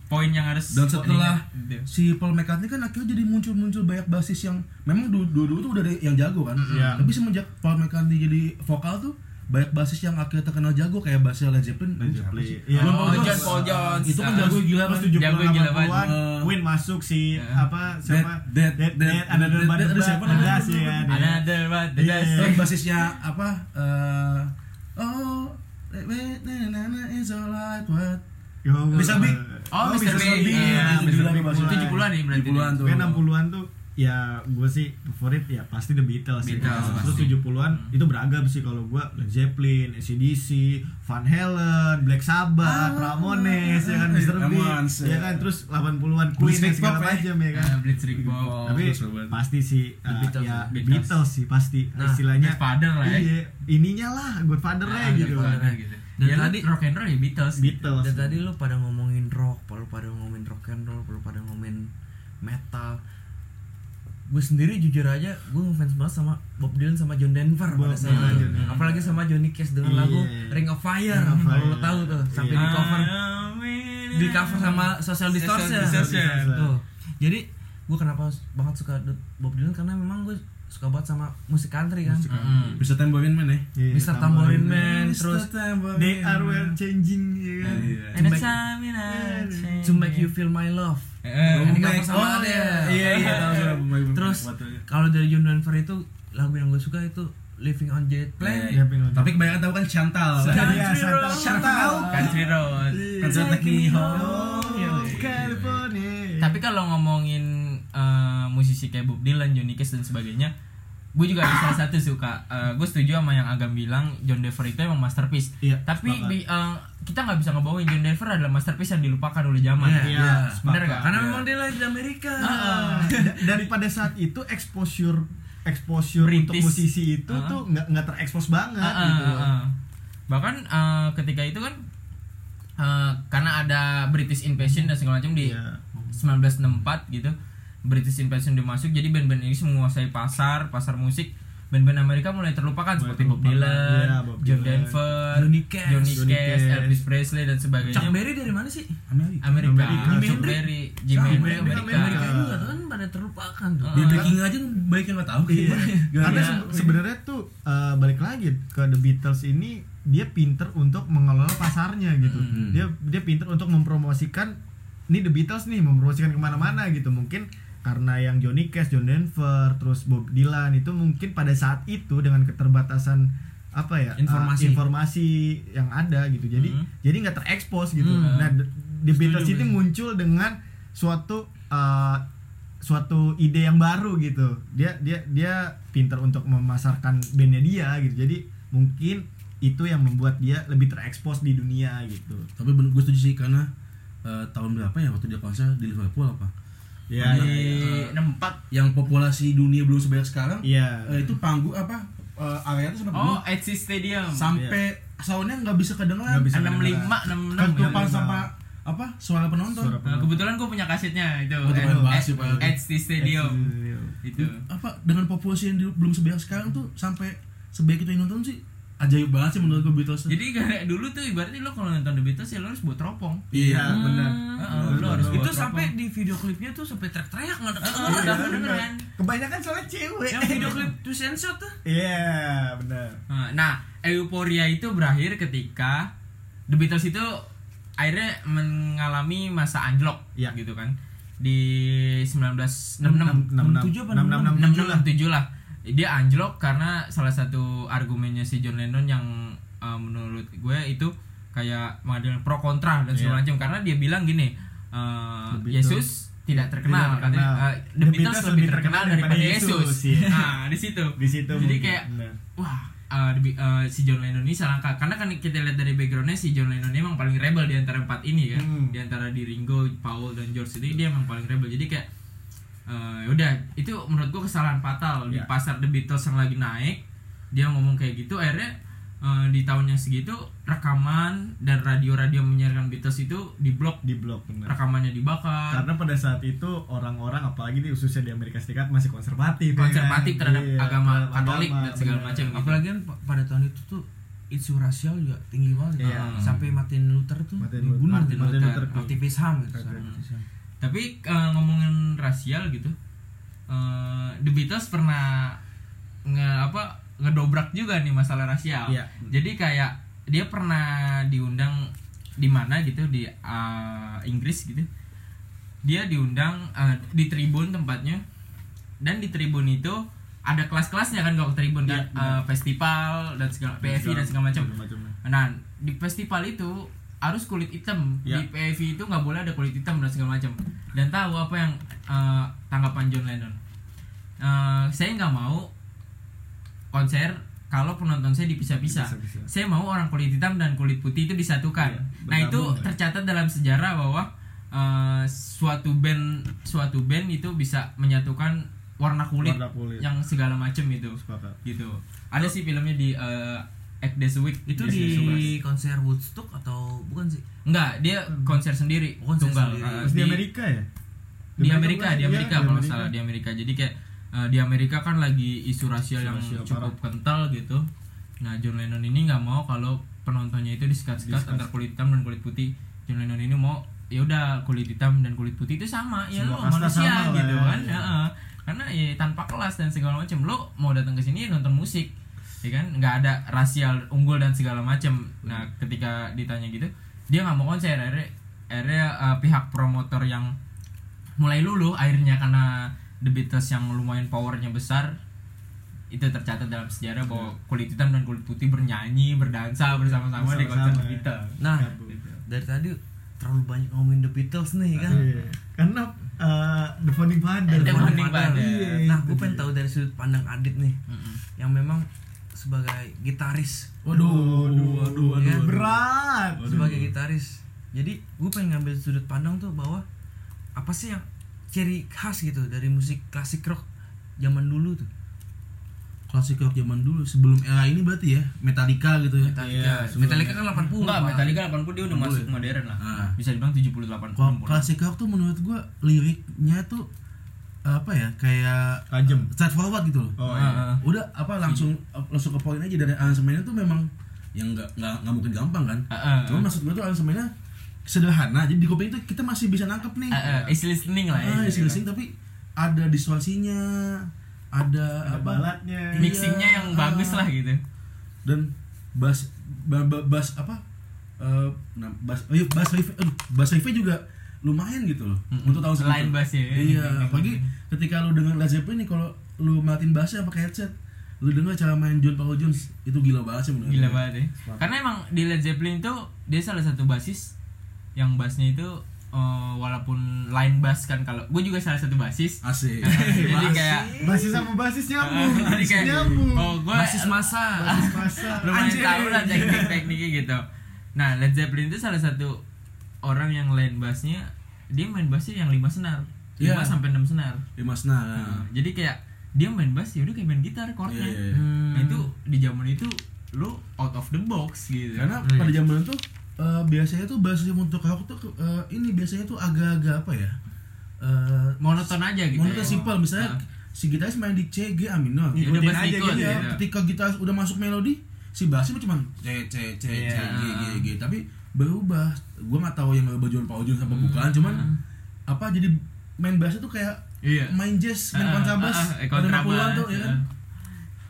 Speaker 3: poin yang harus
Speaker 4: dan setelah
Speaker 3: diingat, gitu.
Speaker 4: si Paul McCartney kan akhirnya jadi muncul-muncul banyak basis yang memang dulu dulu tuh udah ada yang jago kan
Speaker 2: Iya.
Speaker 4: tapi semenjak Paul McCartney jadi vokal tuh banyak basis yang akhirnya terkenal jago kayak bassnya Led Zeppelin
Speaker 2: Led
Speaker 4: siapa
Speaker 2: Zeppelin. Iya.
Speaker 3: Oh, John Paul Jones.
Speaker 4: itu kan
Speaker 3: Ah.
Speaker 4: jago gila
Speaker 2: Terus 70
Speaker 3: Jago gila
Speaker 2: 80-an
Speaker 4: banget.
Speaker 2: Queen masuk si
Speaker 3: Iya.
Speaker 2: apa siapa
Speaker 4: Dead-
Speaker 2: Dead
Speaker 4: Dead-
Speaker 2: ada
Speaker 4: ada siapa
Speaker 2: ada sih ya.
Speaker 3: The
Speaker 2: Iya.
Speaker 3: best.
Speaker 4: Terus basisnya apa eh oh it's alright what
Speaker 2: Yo,
Speaker 4: Bisa Big.
Speaker 3: Oh, Mr.
Speaker 2: bisa
Speaker 3: Big.
Speaker 2: Big.
Speaker 3: Iya,
Speaker 4: itu
Speaker 2: Mr.
Speaker 4: gila
Speaker 2: Big
Speaker 4: tuh
Speaker 2: mulai.
Speaker 3: Itu 70-an nih berarti.
Speaker 4: 70-an tuh.
Speaker 2: Kayak 60-an tuh ya gue sih favorit ya pasti The Beatles, sih.
Speaker 3: Beatles,
Speaker 2: Terus
Speaker 3: pasti.
Speaker 2: 70-an itu beragam sih kalau gue Led Zeppelin, AC/DC, Van Halen, Black Sabbath, Ramones ya kan Mr.
Speaker 4: Ramones,
Speaker 2: ya
Speaker 4: ya.
Speaker 2: kan terus 80-an Queen
Speaker 4: Blitzkrieg
Speaker 2: dan segala
Speaker 4: Pop, ya.
Speaker 2: macam ya kan.
Speaker 3: Ah, Blitzkrieg Bob.
Speaker 2: Tapi pasti sih
Speaker 1: The
Speaker 2: uh,
Speaker 1: Beatles,
Speaker 2: ya
Speaker 3: The
Speaker 2: The Beatles sih pasti
Speaker 1: Nah,
Speaker 2: istilahnya
Speaker 3: Godfather lah ya.
Speaker 2: Iya, ininya lah Godfather-nya
Speaker 3: Ah,
Speaker 2: gitu.
Speaker 3: Godfather gitu.
Speaker 1: Dan
Speaker 3: ya,
Speaker 1: tadi-
Speaker 3: tadi rock and roll ya Beatles.
Speaker 2: Beatles.
Speaker 1: Dan tadi lu pada ngomongin rock, lu pada ngomongin rock and roll, lu pada ngomongin metal. Gue sendiri jujur aja, gue ngefans banget sama Bob Dylan sama John Denver
Speaker 2: Bob
Speaker 1: pada saat itu.
Speaker 2: John.
Speaker 1: Apalagi sama Johnny Cash dengan
Speaker 2: Iya.
Speaker 1: lagu Ring of Fire.
Speaker 2: Ring of Fire.
Speaker 1: tahu tuh, sampai
Speaker 2: Iya.
Speaker 1: di cover
Speaker 3: Di
Speaker 1: cover sama Social Distortion.
Speaker 3: Distortion.
Speaker 1: Tuh. Jadi gue kenapa banget suka Bob Dylan karena memang gue suka banget sama musik country kan.
Speaker 3: Mm.
Speaker 4: bisa tamborin man ya
Speaker 2: Iya,
Speaker 1: Mr. Tambourine Man,
Speaker 4: Mr.
Speaker 1: terus
Speaker 4: Tambourine
Speaker 2: They are well changing ya kan.
Speaker 4: Iya.
Speaker 3: And
Speaker 1: make-
Speaker 3: time in a change.
Speaker 1: To Make You Feel My Love.
Speaker 3: Eh,
Speaker 1: Yang di cover
Speaker 4: Make-
Speaker 1: sama
Speaker 4: oh,
Speaker 1: Adele.
Speaker 4: iya. Iya, iya.
Speaker 1: Terus
Speaker 4: Waktu-
Speaker 1: kalau dari John Denver itu lagu yang gue suka itu Living on Jet Plane.
Speaker 2: Iya, pengen
Speaker 4: tapi kebanyakan tahu kan Chantal
Speaker 2: Iya,
Speaker 1: Country
Speaker 2: Chantal.
Speaker 1: Road.
Speaker 2: Chantal.
Speaker 3: Country Road.
Speaker 4: kan saya take me home
Speaker 2: Oh, California.
Speaker 3: Tapi kalau ngomongin eh, musisi kayak Bob Dylan, Johnny Cash dan sebagainya, gue juga salah satu suka. gue setuju sama yang Agam bilang John Denver itu emang masterpiece.
Speaker 2: Iya,
Speaker 3: Tapi
Speaker 2: sepakat.
Speaker 3: di, eh, kita nggak bisa ngebawain John Denver adalah masterpiece yang dilupakan oleh zaman.
Speaker 1: Iya,
Speaker 2: iya,
Speaker 3: bener
Speaker 2: sepakat.
Speaker 3: gak?
Speaker 1: Karena memang dia lahir di Amerika.
Speaker 2: Da- dan pada saat itu exposure exposure untuk
Speaker 3: British.
Speaker 2: musisi itu
Speaker 3: Ah.
Speaker 2: tuh nggak nggak terekspos banget
Speaker 3: ah,
Speaker 2: gitu
Speaker 3: ah, ah. Bahkan eh, ketika itu kan eh, karena ada British Invasion dan segala macam di
Speaker 2: Iya.
Speaker 3: 1964 gitu. British Invasion udah masuk jadi band-band ini menguasai pasar, pasar musik. Band-band Amerika mulai terlupakan
Speaker 2: Mulai
Speaker 3: seperti Bob
Speaker 2: terlupakan,
Speaker 3: Dylan,
Speaker 2: iya, Bob
Speaker 3: John
Speaker 2: Dylan.
Speaker 3: Denver,
Speaker 1: Johnny Cash.
Speaker 3: Johnny Cash. Elvis Presley dan sebagainya.
Speaker 1: Chuck Berry dari mana sih?
Speaker 4: Amerika
Speaker 3: Amerika,
Speaker 2: Amerika.
Speaker 3: Chuck Berry, Jimi
Speaker 2: Jimi
Speaker 3: Hendrix Amerika.
Speaker 1: Amerika
Speaker 2: Amerika.
Speaker 1: juga tuh kan pada terlupakan tuh.
Speaker 4: di breaking aja baik yang nggak tahu
Speaker 2: Iya.
Speaker 4: Gimana?
Speaker 2: Karena
Speaker 3: Iya.
Speaker 2: se- sebenarnya tuh eh, balik lagi ke The Beatles ini dia pinter untuk mengelola pasarnya gitu.
Speaker 4: Hmm.
Speaker 2: Dia dia pinter untuk mempromosikan ini The Beatles nih mempromosikan ke mana-mana gitu. Mungkin karena yang Johnny Cash, John Denver, terus Bob Dylan itu mungkin pada saat itu dengan keterbatasan apa ya eh,
Speaker 1: Informasi.
Speaker 2: informasi yang ada gitu. Jadi
Speaker 3: Hmm.
Speaker 2: jadi nggak terekspos gitu.
Speaker 1: Hmm.
Speaker 2: Nah The, Beatles
Speaker 3: Bang.
Speaker 2: muncul dengan suatu eh, suatu ide yang baru gitu dia dia dia pinter untuk memasarkan bandnya dia gitu jadi mungkin itu yang membuat dia lebih terekspos di dunia gitu
Speaker 4: tapi gue setuju sih karena eh, tahun berapa ya waktu dia konser di Liverpool apa
Speaker 2: ya
Speaker 3: Di
Speaker 2: ya,
Speaker 3: 64
Speaker 4: yang populasi dunia belum sebanyak sekarang
Speaker 2: Iya.
Speaker 4: eh, itu panggung apa eh, area itu sampai
Speaker 3: Oh. Etsi Stadium.
Speaker 4: sampai soundnya nggak bisa kedengeran
Speaker 2: Nggak bisa
Speaker 3: 65 66
Speaker 4: ketupan
Speaker 2: ya.
Speaker 4: sama apa suara penonton
Speaker 2: Suara
Speaker 3: Nah, kebetulan gue punya kasetnya itu.
Speaker 4: Oh.
Speaker 3: Edge di Stadium. Itu.
Speaker 4: apa dengan populasi yang di- belum sebanyak sekarang tuh sampai sebaik itu yang nonton sih ajaib banget sih menurut gue Beatles tuh.
Speaker 3: Jadi kayak dulu tuh ibaratnya lo kalau nonton The Beatles ya lo harus buat teropong.
Speaker 2: iya benar.
Speaker 3: Heeh, lo harus
Speaker 1: Itu sampai di video klipnya tuh sampai teriak-teriak nggak ada
Speaker 3: Heeh, udah bener kan.
Speaker 2: kebanyakan soalnya cewek.
Speaker 1: Yang video klip and shot tuh.
Speaker 2: iya benar.
Speaker 3: Nah, Nah, euforia itu berakhir ketika The Beatles itu akhirnya mengalami masa anjlok
Speaker 2: Iya.
Speaker 3: gitu kan. Di 1966
Speaker 1: 67 apa
Speaker 3: 667 lah dia anjlok karena salah satu argumennya si John Lennon yang uh, menurut gue itu kayak mengadakan pro kontra dan segala
Speaker 2: Iya.
Speaker 3: macam karena dia bilang gini uh,
Speaker 2: The Beatles
Speaker 3: Yesus tidak terkenal
Speaker 2: tidak
Speaker 3: katanya
Speaker 2: terkenal.
Speaker 3: uh, The, Beatles, lebih terkenal daripada Yesus
Speaker 2: iya.
Speaker 3: nah di situ
Speaker 2: di situ
Speaker 3: jadi
Speaker 2: mungkin,
Speaker 3: kayak
Speaker 2: benar.
Speaker 3: wah uh, di- uh, si John Lennon ini salah angka karena kan kita lihat dari backgroundnya si John Lennon ini emang paling rebel di antara empat ini kan
Speaker 2: Hmm.
Speaker 3: di antara di Ringo, Paul dan George ini dia emang paling rebel jadi kayak uh, udah itu menurut gua kesalahan fatal di
Speaker 2: Ya.
Speaker 3: pasar The Beatles yang lagi naik dia ngomong kayak gitu akhirnya uh, di tahun yang segitu rekaman dan radio-radio menyiarkan Beatles itu diblok
Speaker 2: di blok bener.
Speaker 3: rekamannya dibakar
Speaker 2: Karena pada saat itu orang-orang apalagi di khususnya di Amerika Serikat masih konservatif. ya
Speaker 3: konservatif
Speaker 2: kan?
Speaker 3: terhadap
Speaker 2: Iya,
Speaker 3: agama
Speaker 2: terhadap
Speaker 3: Katolik
Speaker 2: agama,
Speaker 3: dan segala macam gitu.
Speaker 1: apalagi kan pa- pada tahun itu tuh isu rasial juga tinggi banget
Speaker 2: Iya.
Speaker 1: sampai Martin Luther tuh
Speaker 2: Martin
Speaker 1: dibunuh
Speaker 2: Luther.
Speaker 3: Martin Luther.
Speaker 1: aktivis HAM gitu
Speaker 2: Aktivis
Speaker 1: Sam.
Speaker 3: Tapi eh, ngomongin rasial gitu, eh, The Beatles pernah nge apa ngedobrak juga nih masalah rasial.
Speaker 2: Iya.
Speaker 3: Jadi kayak dia pernah diundang di mana gitu di eh, Inggris gitu. Dia diundang eh, di tribun tempatnya dan di tribun itu ada kelas-kelasnya kan kalau ke tribun kan
Speaker 2: Iya, benar.
Speaker 3: Eh, festival dan segala PFI dan segala macam. Nah, di festival itu harus kulit hitam.
Speaker 2: Ya.
Speaker 3: Di PAV itu nggak boleh ada kulit hitam dan segala macam. Dan tahu apa yang eh, tanggapan John Lennon? Eh, saya nggak mau konser kalau penonton saya dipisah-pisah. Saya mau orang kulit hitam dan kulit putih itu disatukan.
Speaker 2: Iya,
Speaker 3: nah, itu
Speaker 2: ya.
Speaker 3: tercatat dalam sejarah bahwa eh, suatu band suatu band itu bisa menyatukan warna kulit,
Speaker 2: Warna kulit.
Speaker 3: yang segala macam itu
Speaker 2: Sepakat.
Speaker 3: gitu ada sih filmnya di uh, Act This Week.
Speaker 1: Itu
Speaker 3: di
Speaker 1: di konser Woodstock atau bukan sih?
Speaker 3: Enggak dia konser sendiri
Speaker 1: Oh, konser
Speaker 3: tunggal.
Speaker 1: sendiri.
Speaker 3: Uh,
Speaker 2: Terus di Amerika ya?
Speaker 3: di Amerika di
Speaker 2: Iya,
Speaker 3: Amerika kalau nggak salah di Amerika. Jadi kayak uh, di Amerika kan lagi isu rasial yang
Speaker 2: Rasial
Speaker 3: cukup kental gitu. Nah John Lennon ini nggak mau kalau penontonnya itu disikat-sikat
Speaker 2: Disikat.
Speaker 3: antara kulit hitam dan kulit putih. John Lennon ini mau ya udah kulit hitam dan kulit putih itu sama ya
Speaker 2: Semua
Speaker 3: lo manusia
Speaker 2: sama lah
Speaker 3: gitu
Speaker 2: ya.
Speaker 3: kan. Heeh. karena ya tanpa kelas dan segala macam. Lo mau datang ke sini ya nonton musik ya kan nggak ada rasial unggul dan segala macam nah ketika ditanya gitu dia nggak mau konser akhirnya akhirnya uh, pihak promotor yang mulai luluh akhirnya karena The Beatles yang lumayan powernya besar itu tercatat dalam sejarah bahwa kulit hitam dan kulit putih bernyanyi berdansa bersama-sama di konser The
Speaker 2: ya.
Speaker 3: Beatles
Speaker 1: nah
Speaker 2: Gabung.
Speaker 1: dari tadi terlalu banyak ngomongin The Beatles nih kan
Speaker 2: Iya. Karena uh, The Founding Father.
Speaker 3: The Founding Father.
Speaker 2: Iya,
Speaker 1: nah
Speaker 2: itu
Speaker 1: gue pengen tahu dari sudut pandang Adit nih
Speaker 3: Mm-mm.
Speaker 1: yang memang sebagai gitaris
Speaker 4: Waduh, waduh, waduh,
Speaker 1: Iya.
Speaker 4: waduh.
Speaker 2: berat.
Speaker 1: sebagai gitaris jadi gue pengen ngambil sudut pandang tuh bahwa apa sih yang ciri khas gitu dari musik klasik rock zaman dulu tuh
Speaker 4: Klasik rock zaman dulu sebelum era ini berarti ya Metallica gitu ya.
Speaker 1: Metallica
Speaker 2: Iya,
Speaker 1: Metallica kan 80
Speaker 3: Enggak,
Speaker 1: Pak.
Speaker 3: Metallica 80 dia udah
Speaker 4: 80
Speaker 3: masuk
Speaker 4: ya?
Speaker 3: modern lah.
Speaker 4: Ah.
Speaker 3: Bisa dibilang 70 80.
Speaker 4: Kalau klasik rock tuh menurut gua liriknya tuh apa ya kayak
Speaker 2: Tajam.
Speaker 4: straightforward gitu loh.
Speaker 2: Oh, iya.
Speaker 3: ah.
Speaker 4: Udah apa langsung langsung ke poin aja dari aransemennya tuh memang yang nggak nggak nggak mungkin gampang kan.
Speaker 3: Ah, ah.
Speaker 4: Cuma maksud gua tuh aransemennya sederhana jadi di kuping itu kita masih bisa nangkep nih.
Speaker 3: Ah, easy listening lah
Speaker 4: Ah,
Speaker 3: ya.
Speaker 4: isi listening tapi ada distorsinya, ada,
Speaker 2: Ada
Speaker 4: apa?
Speaker 2: balatnya.
Speaker 3: Mixingnya yang
Speaker 4: Iya,
Speaker 3: bagus
Speaker 4: ah.
Speaker 3: lah gitu.
Speaker 4: dan bass ba- ba- bass apa eh nah, bass oh iya, bass riff bass riffnya juga lumayan gitu loh
Speaker 3: Mm-mm.
Speaker 4: untuk tahun segitu.
Speaker 3: Line bass ya.
Speaker 4: iya apalagi ketika lu dengar Led Zeppelin nih kalau lu matiin bassnya pakai headset lu dengar cara main John Paul Jones itu gila banget sih menurut
Speaker 3: Gila banget ya. Karena emang di Led Zeppelin itu dia salah satu basis yang bassnya itu eh, walaupun line bass kan kalau gue juga salah satu basis.
Speaker 4: asik
Speaker 3: Jadi kayak
Speaker 2: Basis sama basis nyambung.
Speaker 3: jadi kayak
Speaker 2: nyambung.
Speaker 3: oh gue
Speaker 1: basis masa
Speaker 2: Basis masa.
Speaker 3: lumayan tahu lah teknik-tekniknya gitu. Nah Led Zeppelin itu salah satu orang yang line bassnya dia main bassnya yang lima senar, lima
Speaker 4: Iya.
Speaker 3: sampai enam senar.
Speaker 4: lima senar
Speaker 3: Nah, jadi kayak dia main bass ya udah kayak main gitar chordnya.
Speaker 4: Iya, iya, iya.
Speaker 1: Hmm.
Speaker 3: Nah itu di zaman itu lu out of the box gitu.
Speaker 4: karena
Speaker 1: Iya.
Speaker 4: pada zaman itu eh, biasanya tuh bass riff untuk rock tuh eh, ini biasanya tuh agak-agak apa ya Eh,
Speaker 3: monoton aja gitu.
Speaker 4: Monoton
Speaker 3: ya.
Speaker 4: simpel misalnya
Speaker 3: Nah.
Speaker 4: si gitaris main di C G A minor.
Speaker 3: Ya udah
Speaker 2: aja
Speaker 3: ikut
Speaker 2: gitu
Speaker 4: Iya,
Speaker 3: gitu.
Speaker 4: ketika gitaris udah masuk melodi, si bassnya cuma C C C C
Speaker 3: Iya.
Speaker 4: G G G tapi berubah. Gua nggak tahu yang John Paul Jones apa bukan, cuman apa jadi main bassnya tuh kayak
Speaker 3: Iya.
Speaker 4: main jazz, main kontrabas, pada
Speaker 3: kontrabas,
Speaker 4: 60-an tuh ya kan.
Speaker 3: ah.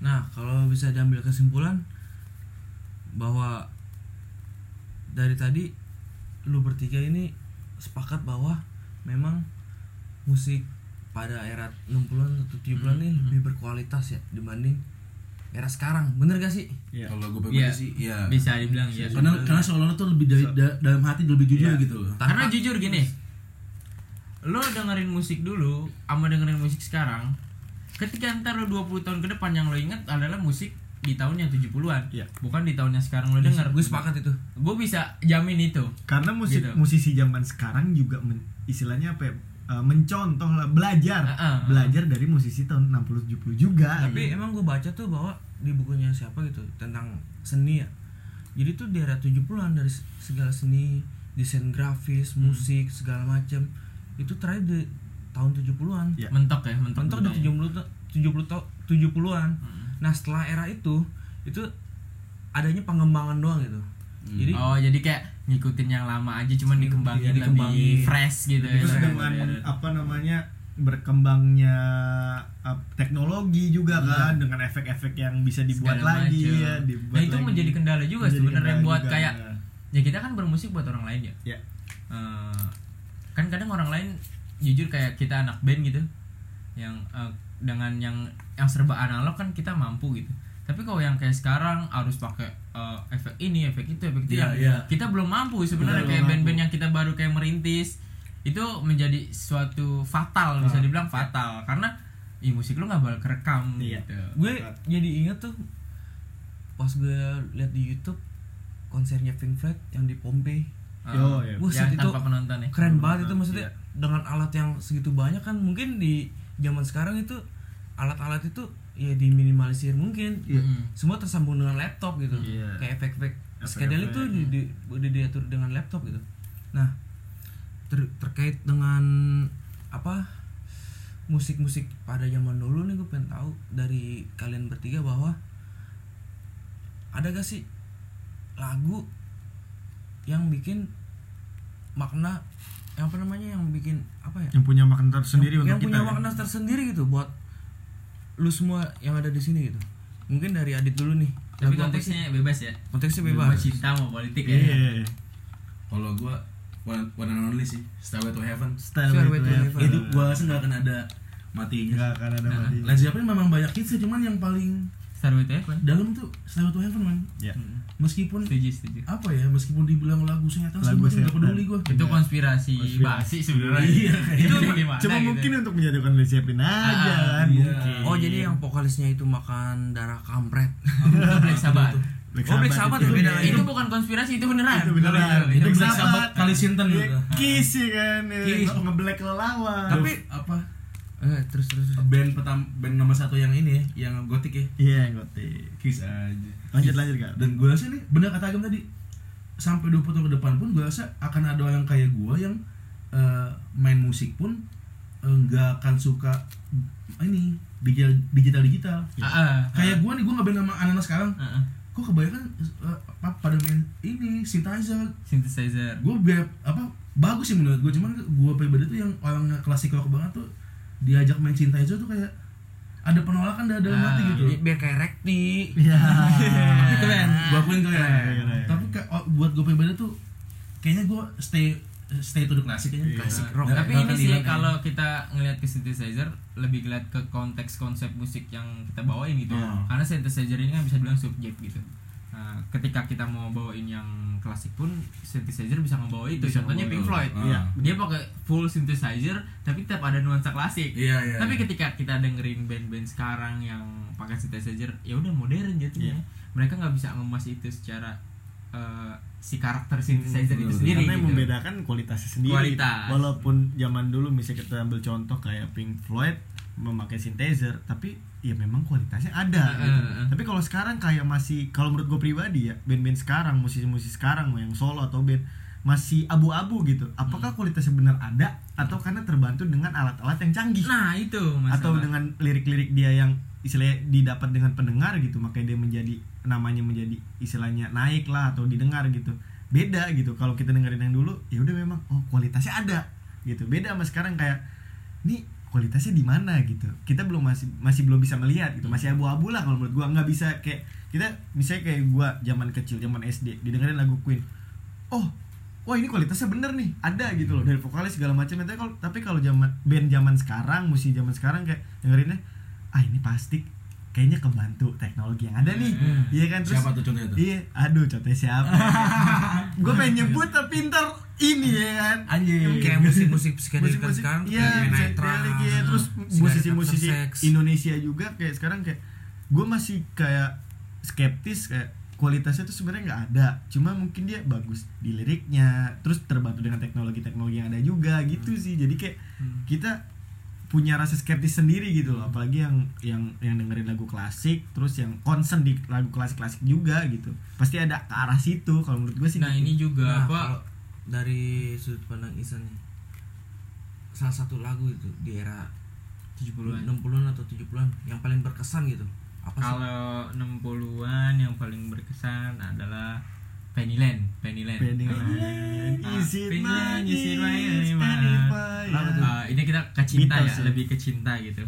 Speaker 1: Nah, kalau bisa diambil kesimpulan bahwa dari tadi lu bertiga ini sepakat bahwa memang musik pada era 60-an atau 70-an ini lebih berkualitas ya dibanding era sekarang. Bener gak sih?
Speaker 2: Iya.
Speaker 4: Kalau gue pribadi
Speaker 3: Iya.
Speaker 4: sih, iya.
Speaker 3: Bisa dibilang ya.
Speaker 4: Karena karena seolah-olah tuh lebih dari da- dalam hati lebih jujur
Speaker 2: Iya.
Speaker 4: gitu loh.
Speaker 3: Karena
Speaker 1: Tanpa-
Speaker 3: jujur gini, lo dengerin musik dulu, sama dengerin musik sekarang, ketika ntar lo 20 tahun ke depan yang lo inget adalah musik di tahunnya 70-an
Speaker 2: Iya.
Speaker 3: bukan di tahunnya sekarang lo denger
Speaker 1: gue sepakat itu
Speaker 3: gue bisa jamin itu
Speaker 2: karena musik
Speaker 3: Gitu.
Speaker 2: musisi zaman sekarang juga men- istilahnya apa ya, uh, mencontoh lah belajar.
Speaker 3: Ah, ah, ah.
Speaker 2: belajar dari musisi tahun 60 70 juga
Speaker 1: tapi emang gue baca tuh bahwa di bukunya siapa gitu tentang seni ya. Jadi tuh di era 70-an dari se- segala seni desain grafis musik segala macem itu terakhir di tahun 70-an
Speaker 2: Ya.
Speaker 3: mentok ya mentok,
Speaker 1: mentok di 70 ta- 70 ta- 70-an nah setelah era itu itu adanya pengembangan doang gitu. Jadi
Speaker 3: oh jadi kayak ngikutin yang lama aja cuman dikembangin,
Speaker 1: Iya, dikembangin.
Speaker 3: lebih fresh gitu ya
Speaker 2: terus
Speaker 3: Iya,
Speaker 2: dengan
Speaker 3: iya, iya.
Speaker 2: apa namanya berkembangnya uh, teknologi juga kan dengan efek-efek yang bisa dibuat
Speaker 3: Segala
Speaker 2: lagi
Speaker 3: macem.
Speaker 2: ya dibuat
Speaker 3: nah itu
Speaker 2: lagi.
Speaker 3: menjadi kendala juga sebenarnya buat
Speaker 2: juga,
Speaker 3: kayak
Speaker 2: ya.
Speaker 3: ya kita kan bermusik buat orang lain ya
Speaker 2: ya
Speaker 3: Eh, kan kadang orang lain jujur kayak kita anak band gitu yang eh, dengan yang yang serba analog kan kita mampu gitu tapi kalau yang kayak sekarang harus pakai eh, efek ini efek itu efek itu
Speaker 4: Iya,
Speaker 3: yang
Speaker 4: iya.
Speaker 3: kita belum mampu sebenarnya. Kayak band-band yang kita baru kayak merintis itu menjadi suatu fatal bisa dibilang fatal. Karena Ih, musik lu nggak bakal kerekam
Speaker 2: Iya.
Speaker 3: gitu.
Speaker 1: Gue jadi inget tuh pas gue lihat di YouTube konsernya Pink Floyd yang di Pompei
Speaker 2: Yo, iya.
Speaker 1: Buset,
Speaker 3: yang
Speaker 1: itu
Speaker 3: tanpa penonton ya.
Speaker 1: keren banget itu maksudnya.
Speaker 2: Iya.
Speaker 1: dengan alat yang segitu banyak kan mungkin di zaman sekarang itu alat-alat itu ya diminimalisir mungkin
Speaker 3: Mm.
Speaker 1: semua tersambung dengan laptop gitu
Speaker 2: Iya.
Speaker 1: kayak efek-efek psychedelic itu di, di, udah diatur dengan laptop gitu nah ter- terkait dengan apa musik-musik pada zaman dulu nih gue pengen tahu dari kalian bertiga bahwa ada gak sih lagu yang bikin makna yang apa namanya yang bikin apa ya
Speaker 2: yang punya makna tersendiri
Speaker 1: yang,
Speaker 2: untuk
Speaker 1: yang
Speaker 2: kita
Speaker 1: punya
Speaker 2: ya.
Speaker 1: makna tersendiri gitu buat lu semua yang ada di sini gitu mungkin dari Adit dulu nih
Speaker 3: tapi
Speaker 1: Lagu apa
Speaker 3: konteksnya bebas ya
Speaker 1: konteksnya
Speaker 3: Bebas
Speaker 1: bebas
Speaker 3: cinta mau politik ya
Speaker 2: Iya.
Speaker 4: Kalau gua one, one and only sih, Stairway to Heaven.
Speaker 1: Stairway to. Heaven.
Speaker 4: Itu gua rasa nggak akan ada matinya.
Speaker 2: nggak akan ada
Speaker 3: Nah,
Speaker 2: mati.
Speaker 4: Led Zeppelin memang banyak hits sih, cuman yang paling
Speaker 3: Starway to Heaven
Speaker 4: dalam tuh Stairway to Heaven man.
Speaker 2: Ya.
Speaker 4: Meskipun
Speaker 3: setuju setuju
Speaker 4: apa ya, meskipun dibilang lagu setan
Speaker 2: Lagu
Speaker 4: nggak
Speaker 2: setan.
Speaker 4: peduli gua.
Speaker 3: itu konspirasi,
Speaker 2: Konspirasi.
Speaker 3: basi sebenarnya
Speaker 4: Iya,
Speaker 3: itu
Speaker 2: Cuma,
Speaker 3: gimana
Speaker 2: cuma
Speaker 3: gitu.
Speaker 2: mungkin untuk menjadikan Led Zeppelin aja
Speaker 3: Ah,
Speaker 2: kan
Speaker 4: iya.
Speaker 2: mungkin.
Speaker 1: oh jadi yang vokalisnya itu makan darah kampret
Speaker 3: Black Sabbath
Speaker 2: Black
Speaker 1: Oh, Black
Speaker 2: Sabbath itu
Speaker 1: beda
Speaker 3: itu bukan konspirasi itu beneran
Speaker 2: Itu beneran.
Speaker 3: itu
Speaker 4: Itu
Speaker 2: Black Sabbath.
Speaker 4: Kali Sinten
Speaker 2: Iya,
Speaker 4: gitu.
Speaker 2: Kiss ya kan.
Speaker 1: Kiss.
Speaker 2: nge-black lelawan
Speaker 1: Tapi
Speaker 4: apa
Speaker 1: eh, terus terus
Speaker 4: band pertama band nomor satu yang ini ya, yang gotik ya.
Speaker 2: iya gotik
Speaker 4: Kiss aja.
Speaker 2: lanjut lanjut kak
Speaker 4: Dan gue rasa nih bener kata Agam tadi sampai 20 tahun ke depan pun gue rasa akan ada orang kayak gue yang eh, main musik pun eh, nggak akan suka ini digital digital digital.
Speaker 3: Ah, ah.
Speaker 4: Kayak gue nih gue nggak sama anak-anak sekarang.
Speaker 3: Ah, ah.
Speaker 4: Kok kebanyakan apa pada main ini synthesizer.
Speaker 3: synthesizer
Speaker 4: Gue biar apa bagus sih menurut gue cuman gue pribadi tuh yang orang klasik rock banget tuh diajak main synthesizer tuh kayak ada penolakan dari dalam
Speaker 3: Ah,
Speaker 4: hati gitu.
Speaker 1: Jadi biar kayak rekti
Speaker 2: iya
Speaker 4: Tapi keren, gue akuin keren.
Speaker 2: Keren.
Speaker 4: Tapi kayak, oh, buat gue pribadi tuh kayaknya gue stay stay to the klasik kayaknya.
Speaker 1: Klasik rock.
Speaker 3: Tapi ini sih kalau kita ngelihat ke synthesizer lebih ngeliat ke konteks konsep musik yang kita bawain gitu
Speaker 4: Hmm.
Speaker 3: karena synthesizer ini kan bisa bilang subjek gitu Nah, ketika kita mau bawain yang klasik pun synthesizer bisa ngebawa itu
Speaker 4: Bisa
Speaker 3: contohnya Pink
Speaker 4: itu.
Speaker 3: Floyd.
Speaker 2: Iya.
Speaker 3: dia pakai full synthesizer tapi tetap ada nuansa klasik
Speaker 4: Iya, iya.
Speaker 3: tapi
Speaker 4: iya.
Speaker 3: ketika kita dengerin band-band sekarang yang pakai synthesizer ya udah modern jatuhnya
Speaker 2: Iya.
Speaker 3: mereka nggak bisa ngemas itu secara eh, si karakter synthesizer itu
Speaker 4: betul.
Speaker 3: sendiri
Speaker 2: karena yang
Speaker 3: gitu.
Speaker 2: membedakan kualitasnya sendiri
Speaker 3: Kualitas.
Speaker 2: walaupun zaman dulu misalnya kita ambil contoh kayak Pink Floyd memakai synthesizer tapi ya memang kualitasnya ada
Speaker 3: Heeh,
Speaker 2: gitu.
Speaker 3: heeh.
Speaker 2: tapi kalau sekarang kayak masih kalau menurut gue pribadi ya band-band sekarang musisi-musisi sekarang mau yang solo atau band masih abu-abu gitu apakah
Speaker 3: Hmm.
Speaker 2: kualitasnya benar ada atau karena terbantu dengan alat-alat yang canggih
Speaker 3: nah itu masalah.
Speaker 2: atau dengan lirik-lirik dia yang istilahnya didapat dengan pendengar gitu makanya dia menjadi namanya menjadi istilahnya naik lah atau didengar gitu beda gitu kalau kita dengerin yang dulu ya udah memang oh kualitasnya ada gitu beda sama sekarang kayak nih kualitasnya di mana gitu. Kita belum masih masih belum bisa melihat gitu. Masih abu-abu lah kalau menurut gua. Nggak bisa kayak kita misalnya kayak gua zaman kecil zaman SD didengerin lagu Queen. Oh wah ini kualitasnya bener nih. Ada gitu loh. Dari vokalis segala macam. Tapi kalau tapi kalau zaman band zaman sekarang musisi zaman sekarang kayak dengerinnya ah ini pasti kayaknya kebantu teknologi yang ada nih. Iya kan? Terus
Speaker 4: Siapa tuh contohnya tuh?
Speaker 2: iya. Aduh contohnya siapa? Gue pengen nyebut tapi ntar ini ya kan
Speaker 4: Anjing.
Speaker 1: kayak musik-musik psikedelik kan
Speaker 2: musik-musik
Speaker 1: sekarang
Speaker 2: iya
Speaker 1: kayak Trance,
Speaker 2: iya. terus musisi-musisi. Indonesia juga kayak sekarang kayak gue masih kayak skeptis kayak kualitasnya tuh sebenarnya nggak ada cuma mungkin dia bagus di liriknya terus terbantu dengan teknologi-teknologi yang ada juga gitu sih jadi kayak kita punya rasa skeptis sendiri gitu loh apalagi yang yang yang dengerin lagu klasik terus yang concern di lagu klasik-klasik juga gitu pasti ada ke arah situ kalau menurut gue sih
Speaker 3: nah
Speaker 2: gitu.
Speaker 3: ini juga
Speaker 1: Nah,
Speaker 3: apa
Speaker 1: dari sudut pandang Isan nih salah satu lagu itu di era
Speaker 3: 70-an
Speaker 1: 60-an atau 70-an yang paling berkesan gitu apa sih?
Speaker 3: kalau 60-an yang paling berkesan adalah Pennyland Pennyland
Speaker 2: Pennyland,
Speaker 3: Ah,
Speaker 2: is it
Speaker 3: Pennyland, is it? Ah, ini kita ke cinta
Speaker 2: Beatles
Speaker 3: ya,
Speaker 2: ya?
Speaker 3: lebih ke cinta gitu.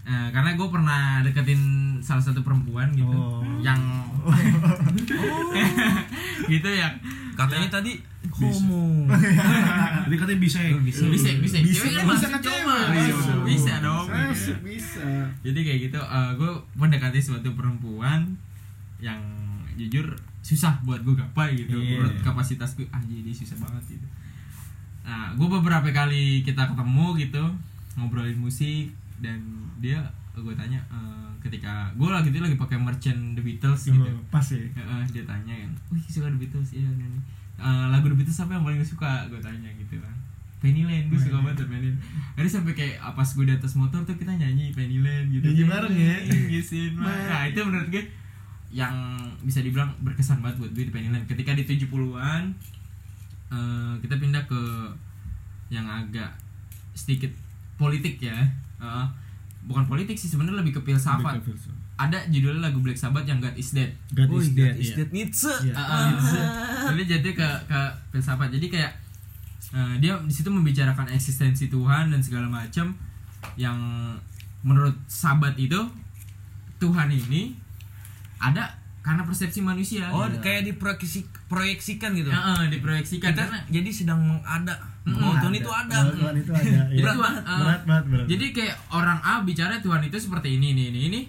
Speaker 3: Eh, karena gue pernah deketin salah satu perempuan gitu,
Speaker 2: Oh.
Speaker 3: yang gitu ya.
Speaker 1: Katanya tadi homo
Speaker 4: Jadi katanya bisa ya.
Speaker 3: Bisa, bisa, bisa.
Speaker 2: Bisa,
Speaker 3: Cewek kan
Speaker 2: bisa
Speaker 3: bisa
Speaker 2: ke cewek.
Speaker 3: Bisa, dong.
Speaker 2: Bisa
Speaker 3: Jadi kayak gitu, gue mendekati suatu perempuan yang jujur susah buat gue gapai gitu.
Speaker 2: Iya.
Speaker 3: Menurut kapasitas gue, ah jadi susah banget gitu. Nah, gue beberapa kali kita ketemu gitu, ngobrolin musik dan dia gue tanya eh, ketika gue lagi itu lagi pakai merchant The Beatles gitu.
Speaker 2: Oh, pas ya
Speaker 3: Heeh, dia tanya kan, wih suka The Beatles iya ini. ini. Eh, lagu The Beatles apa yang paling suka? Gue tanya gitu kan. Pennyland, gue suka banget tuh Pennyland. Jadi sampai kayak pas gue di atas motor tuh kita nyanyi Pennyland gitu.
Speaker 2: Nyanyi bareng ya?
Speaker 3: Ngisin, Nah itu menurut gue yang bisa dibilang berkesan banget buat gue di Pennyland. Ketika di 70-an eh, kita pindah ke yang agak sedikit politik ya. Heeh. Bukan politik sih sebenarnya lebih ke filsafat.
Speaker 2: Lebih ke filsafat.
Speaker 3: Ada judulnya lagu Black Sabbath yang God is Dead.
Speaker 2: God
Speaker 1: Oh,
Speaker 2: is
Speaker 1: God
Speaker 2: dead
Speaker 1: is
Speaker 2: iya.
Speaker 1: dead Nietzsche
Speaker 2: Iya.
Speaker 3: Ah, jadi jadi ke ke filsafat jadi kayak eh, dia di situ membicarakan eksistensi Tuhan dan segala macam yang menurut sahabat itu Tuhan ini ada karena persepsi manusia
Speaker 1: oh
Speaker 3: gitu.
Speaker 1: kayak diproyeksi proyeksikan gitu
Speaker 3: Ya, eh, diproyeksikan
Speaker 1: kita
Speaker 3: karena
Speaker 1: jadi sedang mengada bahwa Tuhan itu ada
Speaker 2: Oh, Tuhan itu ada iya.
Speaker 1: Berat
Speaker 3: Tuhan,
Speaker 1: banget,
Speaker 2: berat banget berat
Speaker 3: jadi kayak orang A bicara Tuhan itu seperti ini ini ini ini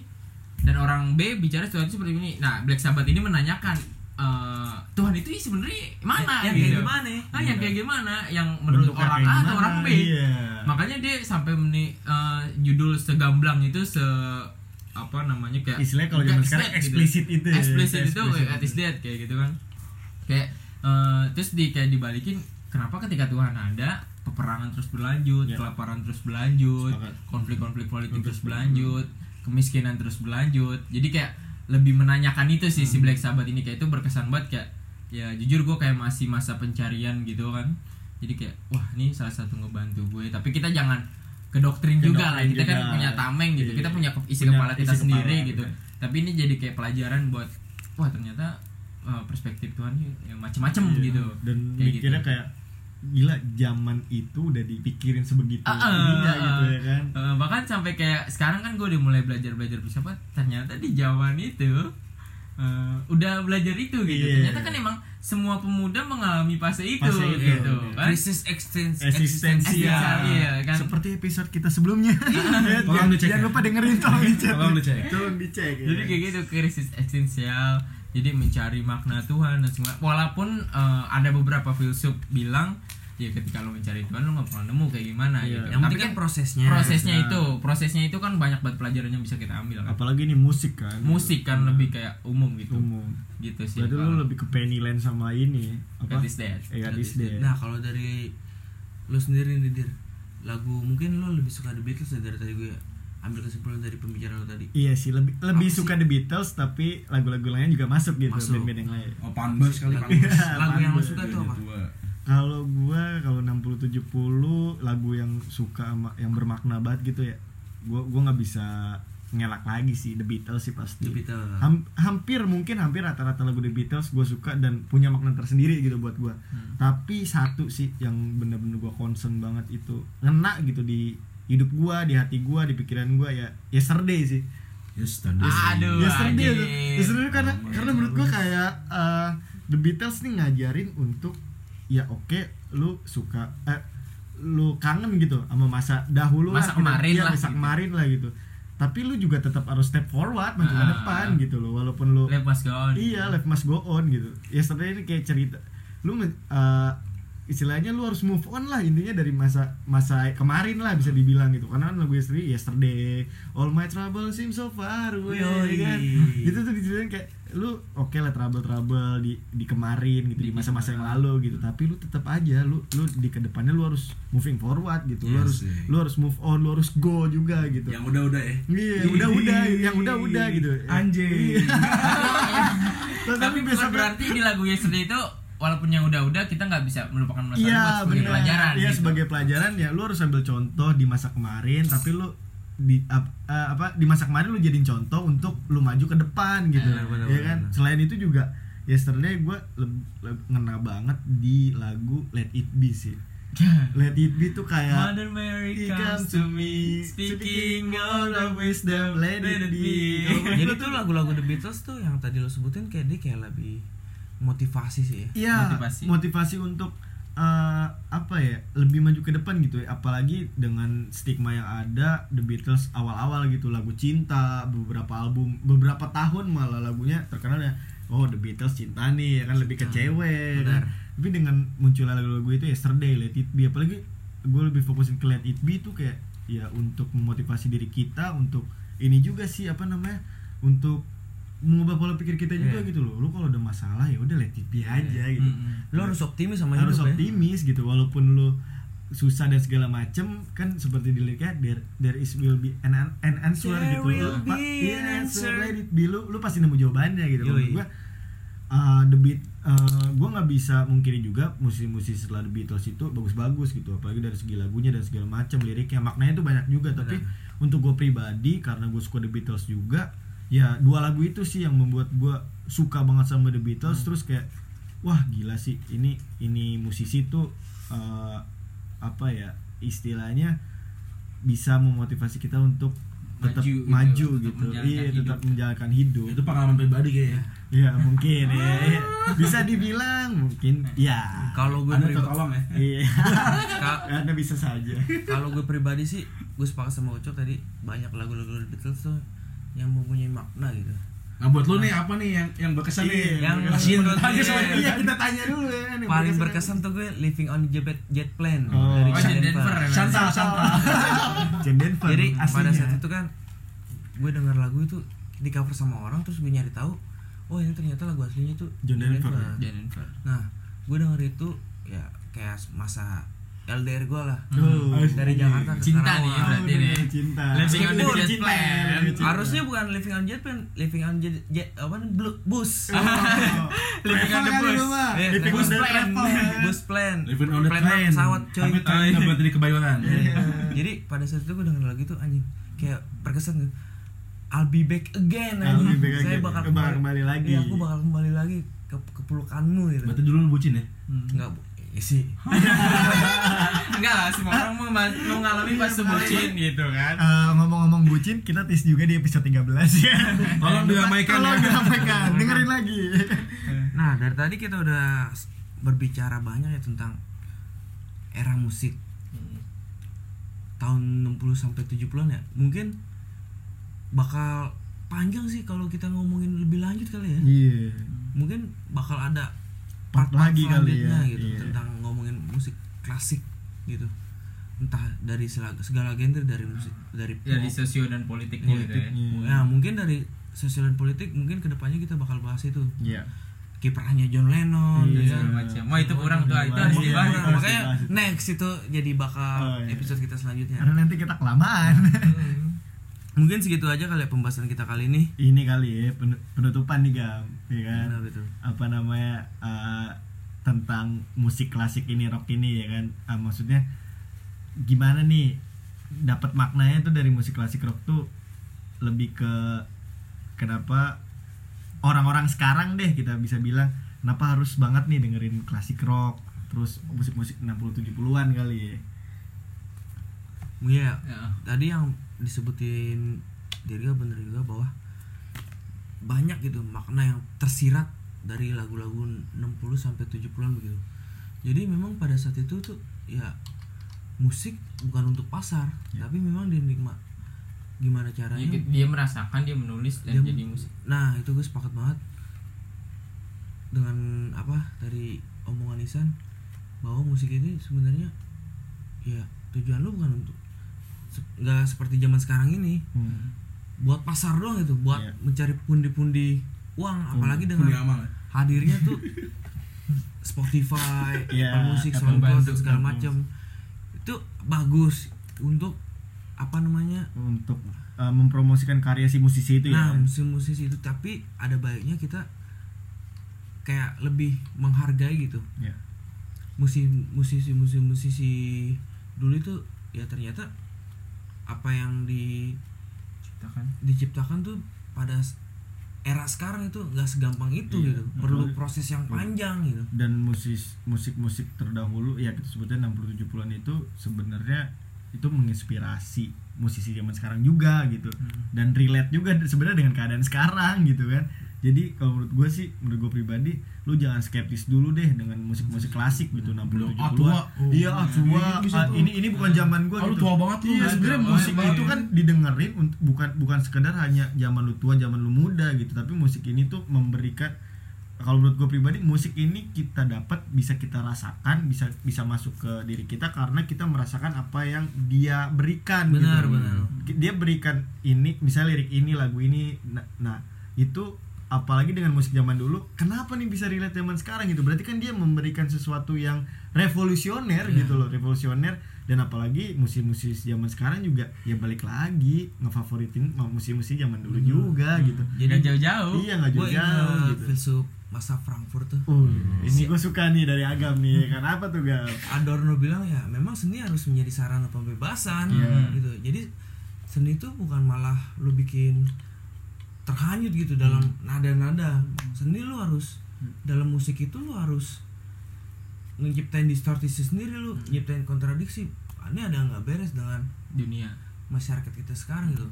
Speaker 3: dan orang B bicara Tuhan itu seperti ini nah Black Sabbath ini menanyakan eh, Tuhan itu sebenarnya mana
Speaker 1: yang
Speaker 3: gitu.
Speaker 1: kayak gimana
Speaker 3: Ah, yang kayak gimana? Yang menurut
Speaker 2: Bentuknya
Speaker 3: orang A atau orang B?
Speaker 2: iya.
Speaker 3: Makanya dia sampai meni eh, judul segamblang itu se apa namanya kayak
Speaker 2: Istilahnya kalau zaman
Speaker 3: is
Speaker 2: sekarang
Speaker 3: dead gitu.
Speaker 2: eksplisit itu ya,
Speaker 3: Eksplisit itu
Speaker 2: eksplisit
Speaker 3: God is
Speaker 2: itu.
Speaker 3: dead kayak gitu kan. Kayak eh, terus di kayak dibalikin kenapa ketika Tuhan ada peperangan terus berlanjut,
Speaker 2: Ya.
Speaker 3: kelaparan terus berlanjut, konflik-konflik politik
Speaker 2: Terus
Speaker 3: terus berlanjut, kemiskinan terus berlanjut. Jadi kayak lebih menanyakan itu sih
Speaker 2: Hmm.
Speaker 3: si Black Sabbath ini kayak itu berkesan banget kayak ya jujur gue kayak masih masa pencarian gitu kan jadi kayak wah ini salah satu ngebantu gue tapi kita jangan ke doktrin
Speaker 2: Ke
Speaker 3: juga lah kita kan punya tameng gitu
Speaker 2: Iya.
Speaker 3: kita punya isi
Speaker 2: Punya
Speaker 3: kepala kita
Speaker 2: isi
Speaker 3: sendiri
Speaker 2: kepala,
Speaker 3: gitu
Speaker 2: iya.
Speaker 3: tapi ini jadi kayak pelajaran buat wah ternyata uh, perspektif Tuhan yang macem-macem
Speaker 2: Iya.
Speaker 3: gitu
Speaker 2: dan
Speaker 3: Kayak
Speaker 2: mikirnya
Speaker 3: gitu.
Speaker 2: kayak gila zaman itu udah dipikirin sebegitu ininya
Speaker 3: ah,
Speaker 2: gitu ya kan
Speaker 3: Eh, bahkan sampai kayak sekarang kan gue udah mulai belajar belajar filsafat ternyata di zaman itu eh, udah belajar itu gitu
Speaker 2: Iya.
Speaker 3: ternyata kan emang semua pemuda mengalami fase itu
Speaker 2: Fase itu,
Speaker 3: gitu
Speaker 2: iya.
Speaker 3: kan
Speaker 1: krisis eksisten
Speaker 2: eksistensial
Speaker 3: iya, kan?
Speaker 2: seperti episode kita sebelumnya Ya,
Speaker 4: Tolong dicek
Speaker 2: jangan
Speaker 4: ya.
Speaker 2: lupa dengerin tolong dicek
Speaker 4: Tolong dicek.
Speaker 2: tolong dicek ya.
Speaker 3: jadi kayak gitu krisis eksistensial jadi mencari makna Tuhan dan semua walaupun eh, ada beberapa filsuf bilang ya ketika lo mencari Tuhan lo nggak pernah nemu kayak gimana
Speaker 2: Iya.
Speaker 3: gitu.
Speaker 1: Yang
Speaker 3: tapi
Speaker 1: penting
Speaker 3: kan
Speaker 1: kan prosesnya.
Speaker 3: prosesnya
Speaker 2: Nah.
Speaker 3: itu prosesnya itu kan banyak banget pelajaran yang bisa kita ambil kan.
Speaker 2: Apalagi ini musik kan.
Speaker 3: Musik kan lebih kayak umum gitu.
Speaker 2: Umum.
Speaker 3: Gitu sih.
Speaker 2: Berarti lu
Speaker 3: kalau
Speaker 2: lebih ke Pennyland sama ini apa?
Speaker 3: God is Dead.
Speaker 2: eh God is Dead.
Speaker 1: nah kalau dari lo sendiri nih dir lagu mungkin lo lebih suka The Beatles ya dari tadi gue ambil kesimpulan dari pembicaraan lo tadi
Speaker 2: Iya sih lebih lebih
Speaker 1: Apa
Speaker 2: suka The Beatles tapi lagu-lagu lainnya juga masuk gitu
Speaker 1: Masuk.
Speaker 2: band-band yang lain.
Speaker 4: Oh, panbus kali
Speaker 1: lagu,
Speaker 4: panbus.
Speaker 1: lagu yang lo suka tuh apa.
Speaker 2: Kalau gua kalau 60 70 lagu yang suka sama yang bermakna banget gitu ya. Gua gua nggak bisa ngelak lagi sih The Beatles sih pasti.
Speaker 1: The Beatles
Speaker 2: Ham- hampir mungkin hampir rata-rata lagu The Beatles gue suka dan punya makna tersendiri gitu buat gua. Tapi satu sih yang bener-bener gua concern banget itu ngena gitu di hidup gua, di hati gua, di pikiran gua ya Yesterday sih.
Speaker 4: Yesterday.
Speaker 3: Aduh,
Speaker 2: Yesterday tuh. Yesterday karena karena menurut gua kayak eh, The Beatles nih ngajarin untuk ya oke lu suka eh lu kangen gitu sama masa dahulu
Speaker 3: Masa
Speaker 2: lah, gitu.
Speaker 3: kemarin
Speaker 2: Iya,
Speaker 3: lah
Speaker 2: masa
Speaker 3: gitu.
Speaker 2: kemarin lah gitu. Tapi lu juga tetap harus step forward maju ke
Speaker 3: Ah.
Speaker 2: depan gitu loh walaupun lu
Speaker 3: must go on.
Speaker 2: Iya, life must go on gitu. Yesterday ini kayak cerita lu men- eh, istilahnya lu harus move on lah intinya dari masa masa kemarin lah bisa dibilang gitu. Karena kan lagu yesterday yesterday all my trouble seem so far away
Speaker 1: Yoi.
Speaker 2: kan? Itu tuh diceritain kayak lu oke lah trouble trouble di di kemarin gitu di masa-masa yang lalu gitu. Tapi lu tetap aja lu lu di ke depannya lu harus moving forward gitu. Lu
Speaker 4: Iya
Speaker 2: harus
Speaker 4: sih.
Speaker 2: lu harus move on lu harus go juga gitu.
Speaker 4: Yang udah-udah ya?
Speaker 2: Iya udah udah yang udah udah gitu.
Speaker 4: Anjing.
Speaker 2: Terus
Speaker 3: tapi bukan
Speaker 2: besoknya-
Speaker 3: berarti di lagu yesterday itu walaupun yang udah-udah kita nggak bisa melupakan masa lalu
Speaker 2: Iya,
Speaker 3: buat sebagai
Speaker 2: benar.
Speaker 3: pelajaran
Speaker 2: Iya,
Speaker 3: gitu.
Speaker 2: sebagai pelajaran ya lu harus ambil contoh di masa kemarin, tapi lu di ap- eh, apa di masa kemarin lu jadiin contoh untuk lu maju ke depan gitu.
Speaker 1: Benar, benar,
Speaker 2: ya kan? Selain itu juga yesterday gue ngena banget di lagu Let It Be sih. Let It Be tuh kayak
Speaker 3: Mother Mary
Speaker 2: He
Speaker 3: comes to me speaking
Speaker 2: all of wisdom Let it be
Speaker 1: Jadi tuh lagu-lagu The Beatles tuh yang tadi lo sebutin kayak dia kayak lebih motivasi sih ya.
Speaker 2: Iya,
Speaker 3: Motivasi.
Speaker 2: motivasi, untuk eh, apa ya lebih maju ke depan gitu ya apalagi dengan stigma yang ada The Beatles awal-awal gitu lagu cinta beberapa album beberapa tahun malah lagunya terkenal ya oh The Beatles cinta nih ya kan lebih ke cewek
Speaker 1: Benar.
Speaker 2: kan. tapi dengan munculnya lagu-lagu itu Yesterday Let It Be apalagi gue lebih fokusin ke Let It Be tuh kayak ya untuk memotivasi diri kita untuk ini juga sih apa namanya untuk mengubah pola pikir kita juga
Speaker 1: Iya.
Speaker 2: gitu loh lu kalau ada masalah ya udah let it be aja gitu
Speaker 3: Mm-mm.
Speaker 1: Lo harus optimis sama
Speaker 2: harus
Speaker 1: hidup ya.
Speaker 2: optimis gitu walaupun lu susah dan segala macem kan seperti di liriknya there, there is will be an, an answer
Speaker 1: There
Speaker 2: gitu
Speaker 1: will
Speaker 2: Apa-
Speaker 1: be
Speaker 2: iya,
Speaker 1: an answer.
Speaker 2: let it be lu lu pasti nemu jawabannya gitu. Menurut gua uh, The Beat uh, gua nggak bisa mungkiri juga musisi-musisi setelah The Beatles itu bagus-bagus gitu apalagi dari segi lagunya dan segala macam liriknya maknanya itu banyak juga tapi untuk gue pribadi karena gue suka The Beatles juga ya dua lagu itu sih yang membuat gue suka banget sama The Beatles terus kayak wah gila sih ini ini musisi tuh uh, apa ya istilahnya bisa memotivasi kita untuk tetap
Speaker 3: Maju gitu,
Speaker 2: maju
Speaker 3: tetap
Speaker 2: gitu,
Speaker 3: menjalankan
Speaker 2: iya
Speaker 3: hidup.
Speaker 2: tetap menjalankan hidup.
Speaker 4: Itu pengalaman pribadi kayaknya.
Speaker 2: Ya mungkin ya, ya. bisa dibilang mungkin ya.
Speaker 1: Kalau gue
Speaker 4: anda
Speaker 1: pribadi,
Speaker 4: tertolong ya?
Speaker 2: Iya. Anda bisa saja.
Speaker 1: Kalau gue pribadi sih gue sepakat sama Ucok tadi banyak lagu-lagu The Beatles tuh yang mempunyai makna gitu.
Speaker 4: nah buat lu nih apa nih yang yang berkesan nih
Speaker 2: Iya,
Speaker 1: yang
Speaker 4: kasihin
Speaker 1: menurut gue-
Speaker 4: soalnya.
Speaker 2: iya kita tanya dulu ya yang
Speaker 1: Paling berkesan tuh gue Living on Jet Jet Plane
Speaker 2: Oh.
Speaker 1: dari
Speaker 3: Oh,
Speaker 1: Jen
Speaker 3: Denver ya,
Speaker 4: Santa Santa
Speaker 2: Jen Denver
Speaker 1: Jadi pada
Speaker 2: aslinya.
Speaker 1: saat itu kan gue dengar lagu itu di cover sama orang terus gue nyari tahu oh ini ternyata lagu aslinya tuh
Speaker 2: John
Speaker 1: Jen
Speaker 2: Denver.
Speaker 3: Jennifer
Speaker 1: Nah, gue denger itu ya kayak masa LDR gue lah.
Speaker 2: Oh,
Speaker 1: Dari Jakarta ke
Speaker 3: Cinta
Speaker 1: Karawang.
Speaker 3: nih, berarti nih.
Speaker 2: cinta
Speaker 3: Living on the jet
Speaker 2: cinta.
Speaker 1: Harusnya bukan living on jet plane, living on jet, jet apa bus.
Speaker 2: Oh.
Speaker 3: Living on the bus.
Speaker 1: Eh,
Speaker 2: Living
Speaker 1: bus
Speaker 2: on the
Speaker 1: plan.
Speaker 2: travel.
Speaker 1: bus plan.
Speaker 4: Living on the
Speaker 1: Plan pesawat coy.
Speaker 4: tapi trainnya berarti di kebayoran
Speaker 1: Jadi pada saat itu gue denger lagu itu anjing kayak berkesan gitu. I'll be back again
Speaker 2: I'll be back
Speaker 1: Saya
Speaker 2: again.
Speaker 1: bakal
Speaker 2: Bakal kembali lagi.
Speaker 1: Iya, aku bakal kembali lagi ke kepelukanmu gitu.
Speaker 4: berarti dulu lu bucin ya
Speaker 1: Enggak, Bu. Sih.
Speaker 3: enggak lah semua orang mau ma- mau ngalamin pas sebutin gitu kan
Speaker 2: Eh, ngomong-ngomong bucin, kita tes juga di episode 13 ya.
Speaker 4: Tolong diramaikan
Speaker 2: Tolong diramaikan. Dengerin lagi.
Speaker 1: Nah, dari tadi kita udah berbicara banyak ya tentang era musik tahun 60 sampai 70-an ya. Mungkin bakal panjang sih kalau kita ngomongin lebih lanjut kali ya.
Speaker 2: Iya.
Speaker 1: Mungkin bakal ada
Speaker 2: Part lagi kali ya,
Speaker 1: gitu
Speaker 2: iya.
Speaker 1: tentang ngomongin musik klasik gitu. Entah dari segala genre dari musik dari
Speaker 3: dari
Speaker 1: pop,
Speaker 3: sosio dan politiknya gitu ya
Speaker 2: Politiknya.
Speaker 1: ya mungkin dari sosial dan politik mungkin ke depannya kita bakal bahas itu
Speaker 2: Iya.
Speaker 1: kiprahnya John Lennon
Speaker 2: Iya.
Speaker 1: ya kan?
Speaker 3: macam wah itu kurang tuh itu
Speaker 2: Iya,
Speaker 3: harus
Speaker 2: iya,
Speaker 3: dibahas
Speaker 2: iya.
Speaker 1: Nah, makanya
Speaker 2: dibahas.
Speaker 1: next itu jadi bakal
Speaker 2: Oh, iya.
Speaker 1: episode kita selanjutnya.
Speaker 2: Karena nanti kita kelamaan.
Speaker 1: Mungkin segitu aja kali ya pembahasan kita kali ini.
Speaker 2: Ini kali ya pen- penutupan nih Gam, ya kan?
Speaker 1: Benar betul.
Speaker 2: Apa namanya eh, tentang musik klasik ini rock ini ya kan? Ah, maksudnya gimana nih dapat maknanya tuh dari musik klasik rock tuh lebih ke kenapa orang-orang sekarang deh kita bisa bilang kenapa harus banget nih dengerin klasik rock terus musik-musik 60 70-an kali ya.
Speaker 1: Iya.
Speaker 3: Ya.
Speaker 1: Tadi yang disebutin Dirga bener juga bahwa banyak gitu makna yang tersirat dari lagu-lagu 60 sampai 70-an begitu. Jadi memang pada saat itu tuh ya musik bukan untuk pasar,
Speaker 2: Ya.
Speaker 1: tapi memang dinikmat gimana caranya
Speaker 3: dia, dia merasakan dia menulis dan
Speaker 1: Dia-
Speaker 3: jadi musik
Speaker 1: Nah itu gue sepakat banget dengan apa dari omongan Isan bahwa musik ini sebenarnya ya tujuan lu bukan untuk nggak seperti zaman sekarang ini
Speaker 2: Hmm.
Speaker 1: buat pasar doang itu buat
Speaker 2: Iya.
Speaker 1: mencari pundi-pundi uang apalagi
Speaker 4: Kuliah
Speaker 1: dengan
Speaker 4: amal ya?
Speaker 1: hadirnya tuh Spotify,
Speaker 2: Iya,
Speaker 1: Apple Music,
Speaker 2: Apple
Speaker 1: SoundCloud dan segala macam itu bagus untuk apa namanya
Speaker 2: untuk uh, mempromosikan karya si musisi itu
Speaker 1: nah
Speaker 2: ya
Speaker 1: musisi-musisi itu tapi ada baiknya kita kayak lebih menghargai gitu
Speaker 2: Ya.
Speaker 1: musisi musisi musisi musisi dulu itu ya ternyata apa yang di
Speaker 3: Ciptakan.
Speaker 1: diciptakan tuh pada era sekarang itu nggak segampang itu
Speaker 2: Iya,
Speaker 1: gitu. Perlu
Speaker 2: betul.
Speaker 1: proses yang panjang gitu.
Speaker 2: Dan musis musik musik terdahulu ya kita sebutnya 60 70-an itu sebenarnya itu menginspirasi musisi zaman sekarang juga gitu. Dan relate juga sebenarnya dengan keadaan sekarang gitu kan jadi kalau menurut gue sih menurut gue pribadi lu jangan skeptis dulu deh dengan musik-musik klasik gitu 60
Speaker 4: Belum,
Speaker 2: 70-an
Speaker 4: ah, tua. Oh,
Speaker 2: iya ah, tua
Speaker 4: ini bisa
Speaker 2: Ah,
Speaker 4: tuh.
Speaker 2: ini ini bukan zaman gue
Speaker 4: Ah, lu
Speaker 2: gitu
Speaker 4: tua banget lu.
Speaker 2: iya
Speaker 4: Ah,
Speaker 2: sebenarnya
Speaker 4: tua
Speaker 2: musik
Speaker 4: banget.
Speaker 2: itu kan didengerin untuk bukan bukan sekedar hanya zaman lu tua zaman lu muda gitu tapi musik ini tuh memberikan kalau menurut gue pribadi musik ini kita dapat bisa kita rasakan bisa bisa masuk ke diri kita karena kita merasakan apa yang dia berikan
Speaker 1: Benar,
Speaker 2: gitu.
Speaker 1: benar.
Speaker 2: dia berikan ini misalnya lirik ini lagu ini nah, nah itu apalagi dengan musik zaman dulu kenapa nih bisa relate zaman sekarang gitu? Berarti kan dia memberikan sesuatu yang revolusioner
Speaker 1: Iya.
Speaker 2: gitu loh revolusioner. Dan apalagi musisi-musisi zaman sekarang juga ya balik lagi ngefavoritin musisi-musisi zaman dulu juga gitu.
Speaker 3: Jadi jauh-jauh.
Speaker 2: iya nggak jauh-jauh gitu.
Speaker 1: filsuf masa Frankfurt tuh.
Speaker 2: Uh, ini gue suka nih dari agam nih. Kenapa tuh gal
Speaker 1: Adorno bilang ya memang seni harus menjadi sarana pembebasan
Speaker 2: Iya.
Speaker 1: gitu. Jadi seni itu bukan malah lu bikin terhanyut gitu dalam nada-nada. Seni lu harus dalam musik itu lu harus ngeciptain distorsi sendiri lu nyiptain kontradiksi. Ini ada nggak beres dengan
Speaker 3: Dunia.
Speaker 1: masyarakat kita sekarang gitu.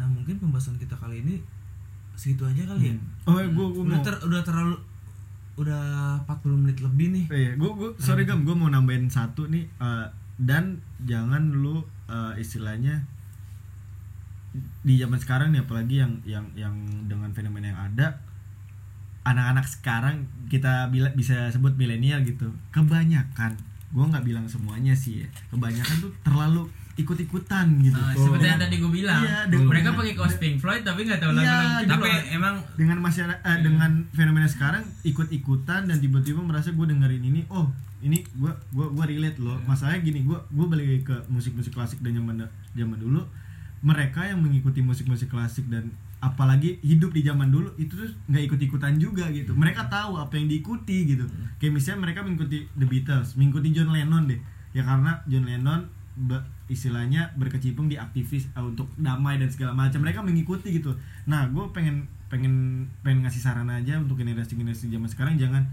Speaker 1: Nah mungkin pembahasan kita kali ini segitu aja kali ya.
Speaker 2: Oh gue gue
Speaker 1: udah
Speaker 2: mau
Speaker 1: ter, udah terlalu udah 40 menit lebih nih.
Speaker 2: Iya, gue gue sorry gam, gue mau nambahin satu nih eh, dan jangan lu eh, istilahnya di zaman sekarang nih apalagi yang yang yang dengan fenomena yang ada anak-anak sekarang kita bila, bisa sebut milenial gitu kebanyakan gue nggak bilang semuanya sih ya kebanyakan tuh terlalu ikut-ikutan gitu.
Speaker 3: Ah, seperti yang tadi gue bilang.
Speaker 2: Iya, dengan-
Speaker 3: mereka pakai kaos Pink Floyd tapi nggak tahu
Speaker 2: Iya,
Speaker 3: Pink
Speaker 1: tapi
Speaker 3: Floyd.
Speaker 1: emang
Speaker 2: dengan masyarakat eh, dengan fenomena sekarang ikut-ikutan dan tiba-tiba merasa gue dengerin ini oh ini gue gua gua relate loh. Masalahnya gini gue gue balik ke musik-musik klasik dan zaman zaman dulu mereka yang mengikuti musik-musik klasik dan apalagi hidup di zaman dulu itu tuh nggak ikut-ikutan juga gitu. Mereka tahu apa yang diikuti gitu. Kayak misalnya mereka mengikuti The Beatles mengikuti John Lennon deh. Ya karena John Lennon be- istilahnya berkecimpung di aktivis eh, untuk damai dan segala macam. Mereka mengikuti gitu. Nah gue pengen pengen pengen ngasih saran aja untuk generasi generasi zaman sekarang. Jangan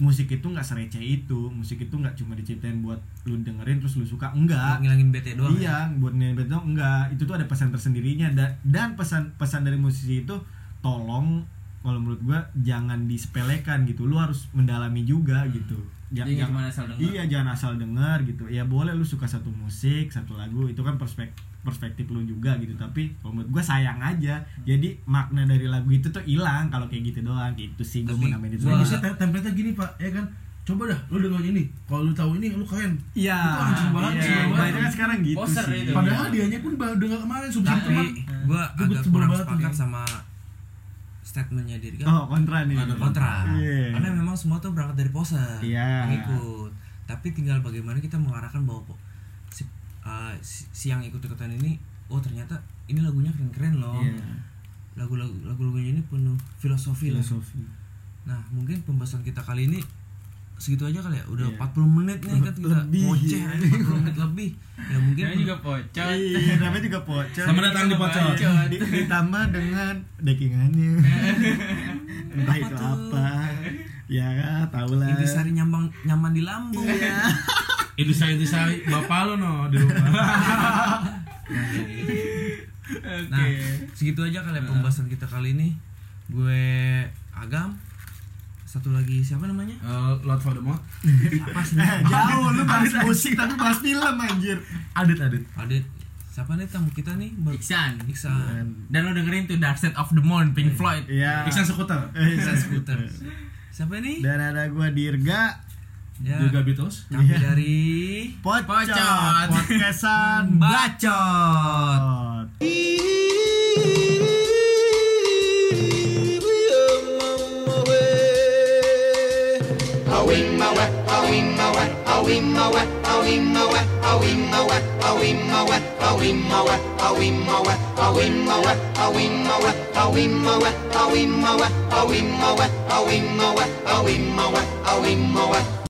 Speaker 2: musik itu nggak sereceh itu musik itu nggak cuma diciptain buat lu dengerin terus lu suka
Speaker 1: buat
Speaker 2: enggak
Speaker 1: ngilangin bete doang ya?
Speaker 2: iya buat nilai doang enggak. Itu tuh ada pesan tersendirinya dan dan pesan pesan dari musisi itu tolong kalau menurut gua jangan disepelekan gitu. Lu harus mendalami juga gitu. Ja-
Speaker 3: Jadi nggak
Speaker 2: jangan-
Speaker 3: asal denger.
Speaker 2: iya jangan asal dengar gitu. Ya boleh lu suka satu musik satu lagu itu kan perspektif perspektif lu juga gitu tapi kalau menurut gua sayang aja jadi makna dari lagu itu tuh hilang kalau kayak gitu doang gitu sih
Speaker 1: Tapi
Speaker 2: mau namain itu
Speaker 1: gua-
Speaker 2: aja.
Speaker 4: Bagusnya tem- template-nya gini pak, ya kan? Coba dah, lu dengerin ini. Kalau lu tahu ini, lu keren.
Speaker 2: Iya,
Speaker 4: Itu anjing banget
Speaker 2: iya.
Speaker 4: sih, banget.
Speaker 2: itu kan sekarang gitu
Speaker 3: Poser
Speaker 2: sih.
Speaker 3: itu.
Speaker 4: Padahal dianya pun baru dengar kemarin subsidi
Speaker 1: tapi
Speaker 4: teman.
Speaker 1: gue
Speaker 4: Gua
Speaker 1: agak kurang
Speaker 4: banget
Speaker 1: sepakat sama statementnya diri kan
Speaker 2: Oh, kontra nih.
Speaker 4: Ada
Speaker 1: kontra
Speaker 2: Iya.
Speaker 1: karena memang semua tuh berangkat dari poser
Speaker 2: Iya.
Speaker 1: pengikut tapi tinggal bagaimana kita mengarahkan bahwa uh, si, si yang ikut ikutan ini oh ternyata ini lagunya keren keren loh
Speaker 2: Iya.
Speaker 1: lagu-lagu lagu-lagunya ini penuh filosofi, lah.
Speaker 2: Filosofi.
Speaker 1: nah mungkin pembahasan kita kali ini segitu aja kali ya udah
Speaker 2: Iya.
Speaker 1: 40 menit nih kan kita
Speaker 2: Lebih.
Speaker 1: ngoceh aja 40 menit lebih ya mungkin
Speaker 3: Namanya juga pocot.
Speaker 2: Iya, namanya juga pocot.
Speaker 4: Selamat datang di Pocot.
Speaker 2: Di- ditambah dengan dekingannya. Entah itu apa. Ya, tau lah.
Speaker 1: intisari nyambang nyaman di lambung
Speaker 2: Iya.
Speaker 4: Itu saya bapak lu no di rumah.
Speaker 1: Nah, segitu aja kali ya pembahasan kita kali ini. Gue Agam. Satu lagi siapa namanya?
Speaker 4: Eh, Lord Voldemort.
Speaker 1: Siapa sih?
Speaker 2: Jauh lu bahas musik tapi bahas film anjir.
Speaker 4: Adit Adit.
Speaker 1: Adit. Siapa nih tamu kita nih? Ber-
Speaker 3: Iksan.
Speaker 1: Iksan.
Speaker 3: Dan lo dengerin tuh Dark Side of the Moon Pink Floyd.
Speaker 2: Iya.
Speaker 4: Iksan Sekuter.
Speaker 2: Eh,
Speaker 1: Iksan Skuter. Siapa ini?
Speaker 2: Dan ada gua Dirga
Speaker 1: ya.
Speaker 4: juga Beatles
Speaker 1: kami
Speaker 2: ya.
Speaker 1: dari
Speaker 2: Pocot,
Speaker 3: Pocot.
Speaker 2: podcastan
Speaker 1: bacot mawat, mawat, mawat, mawat.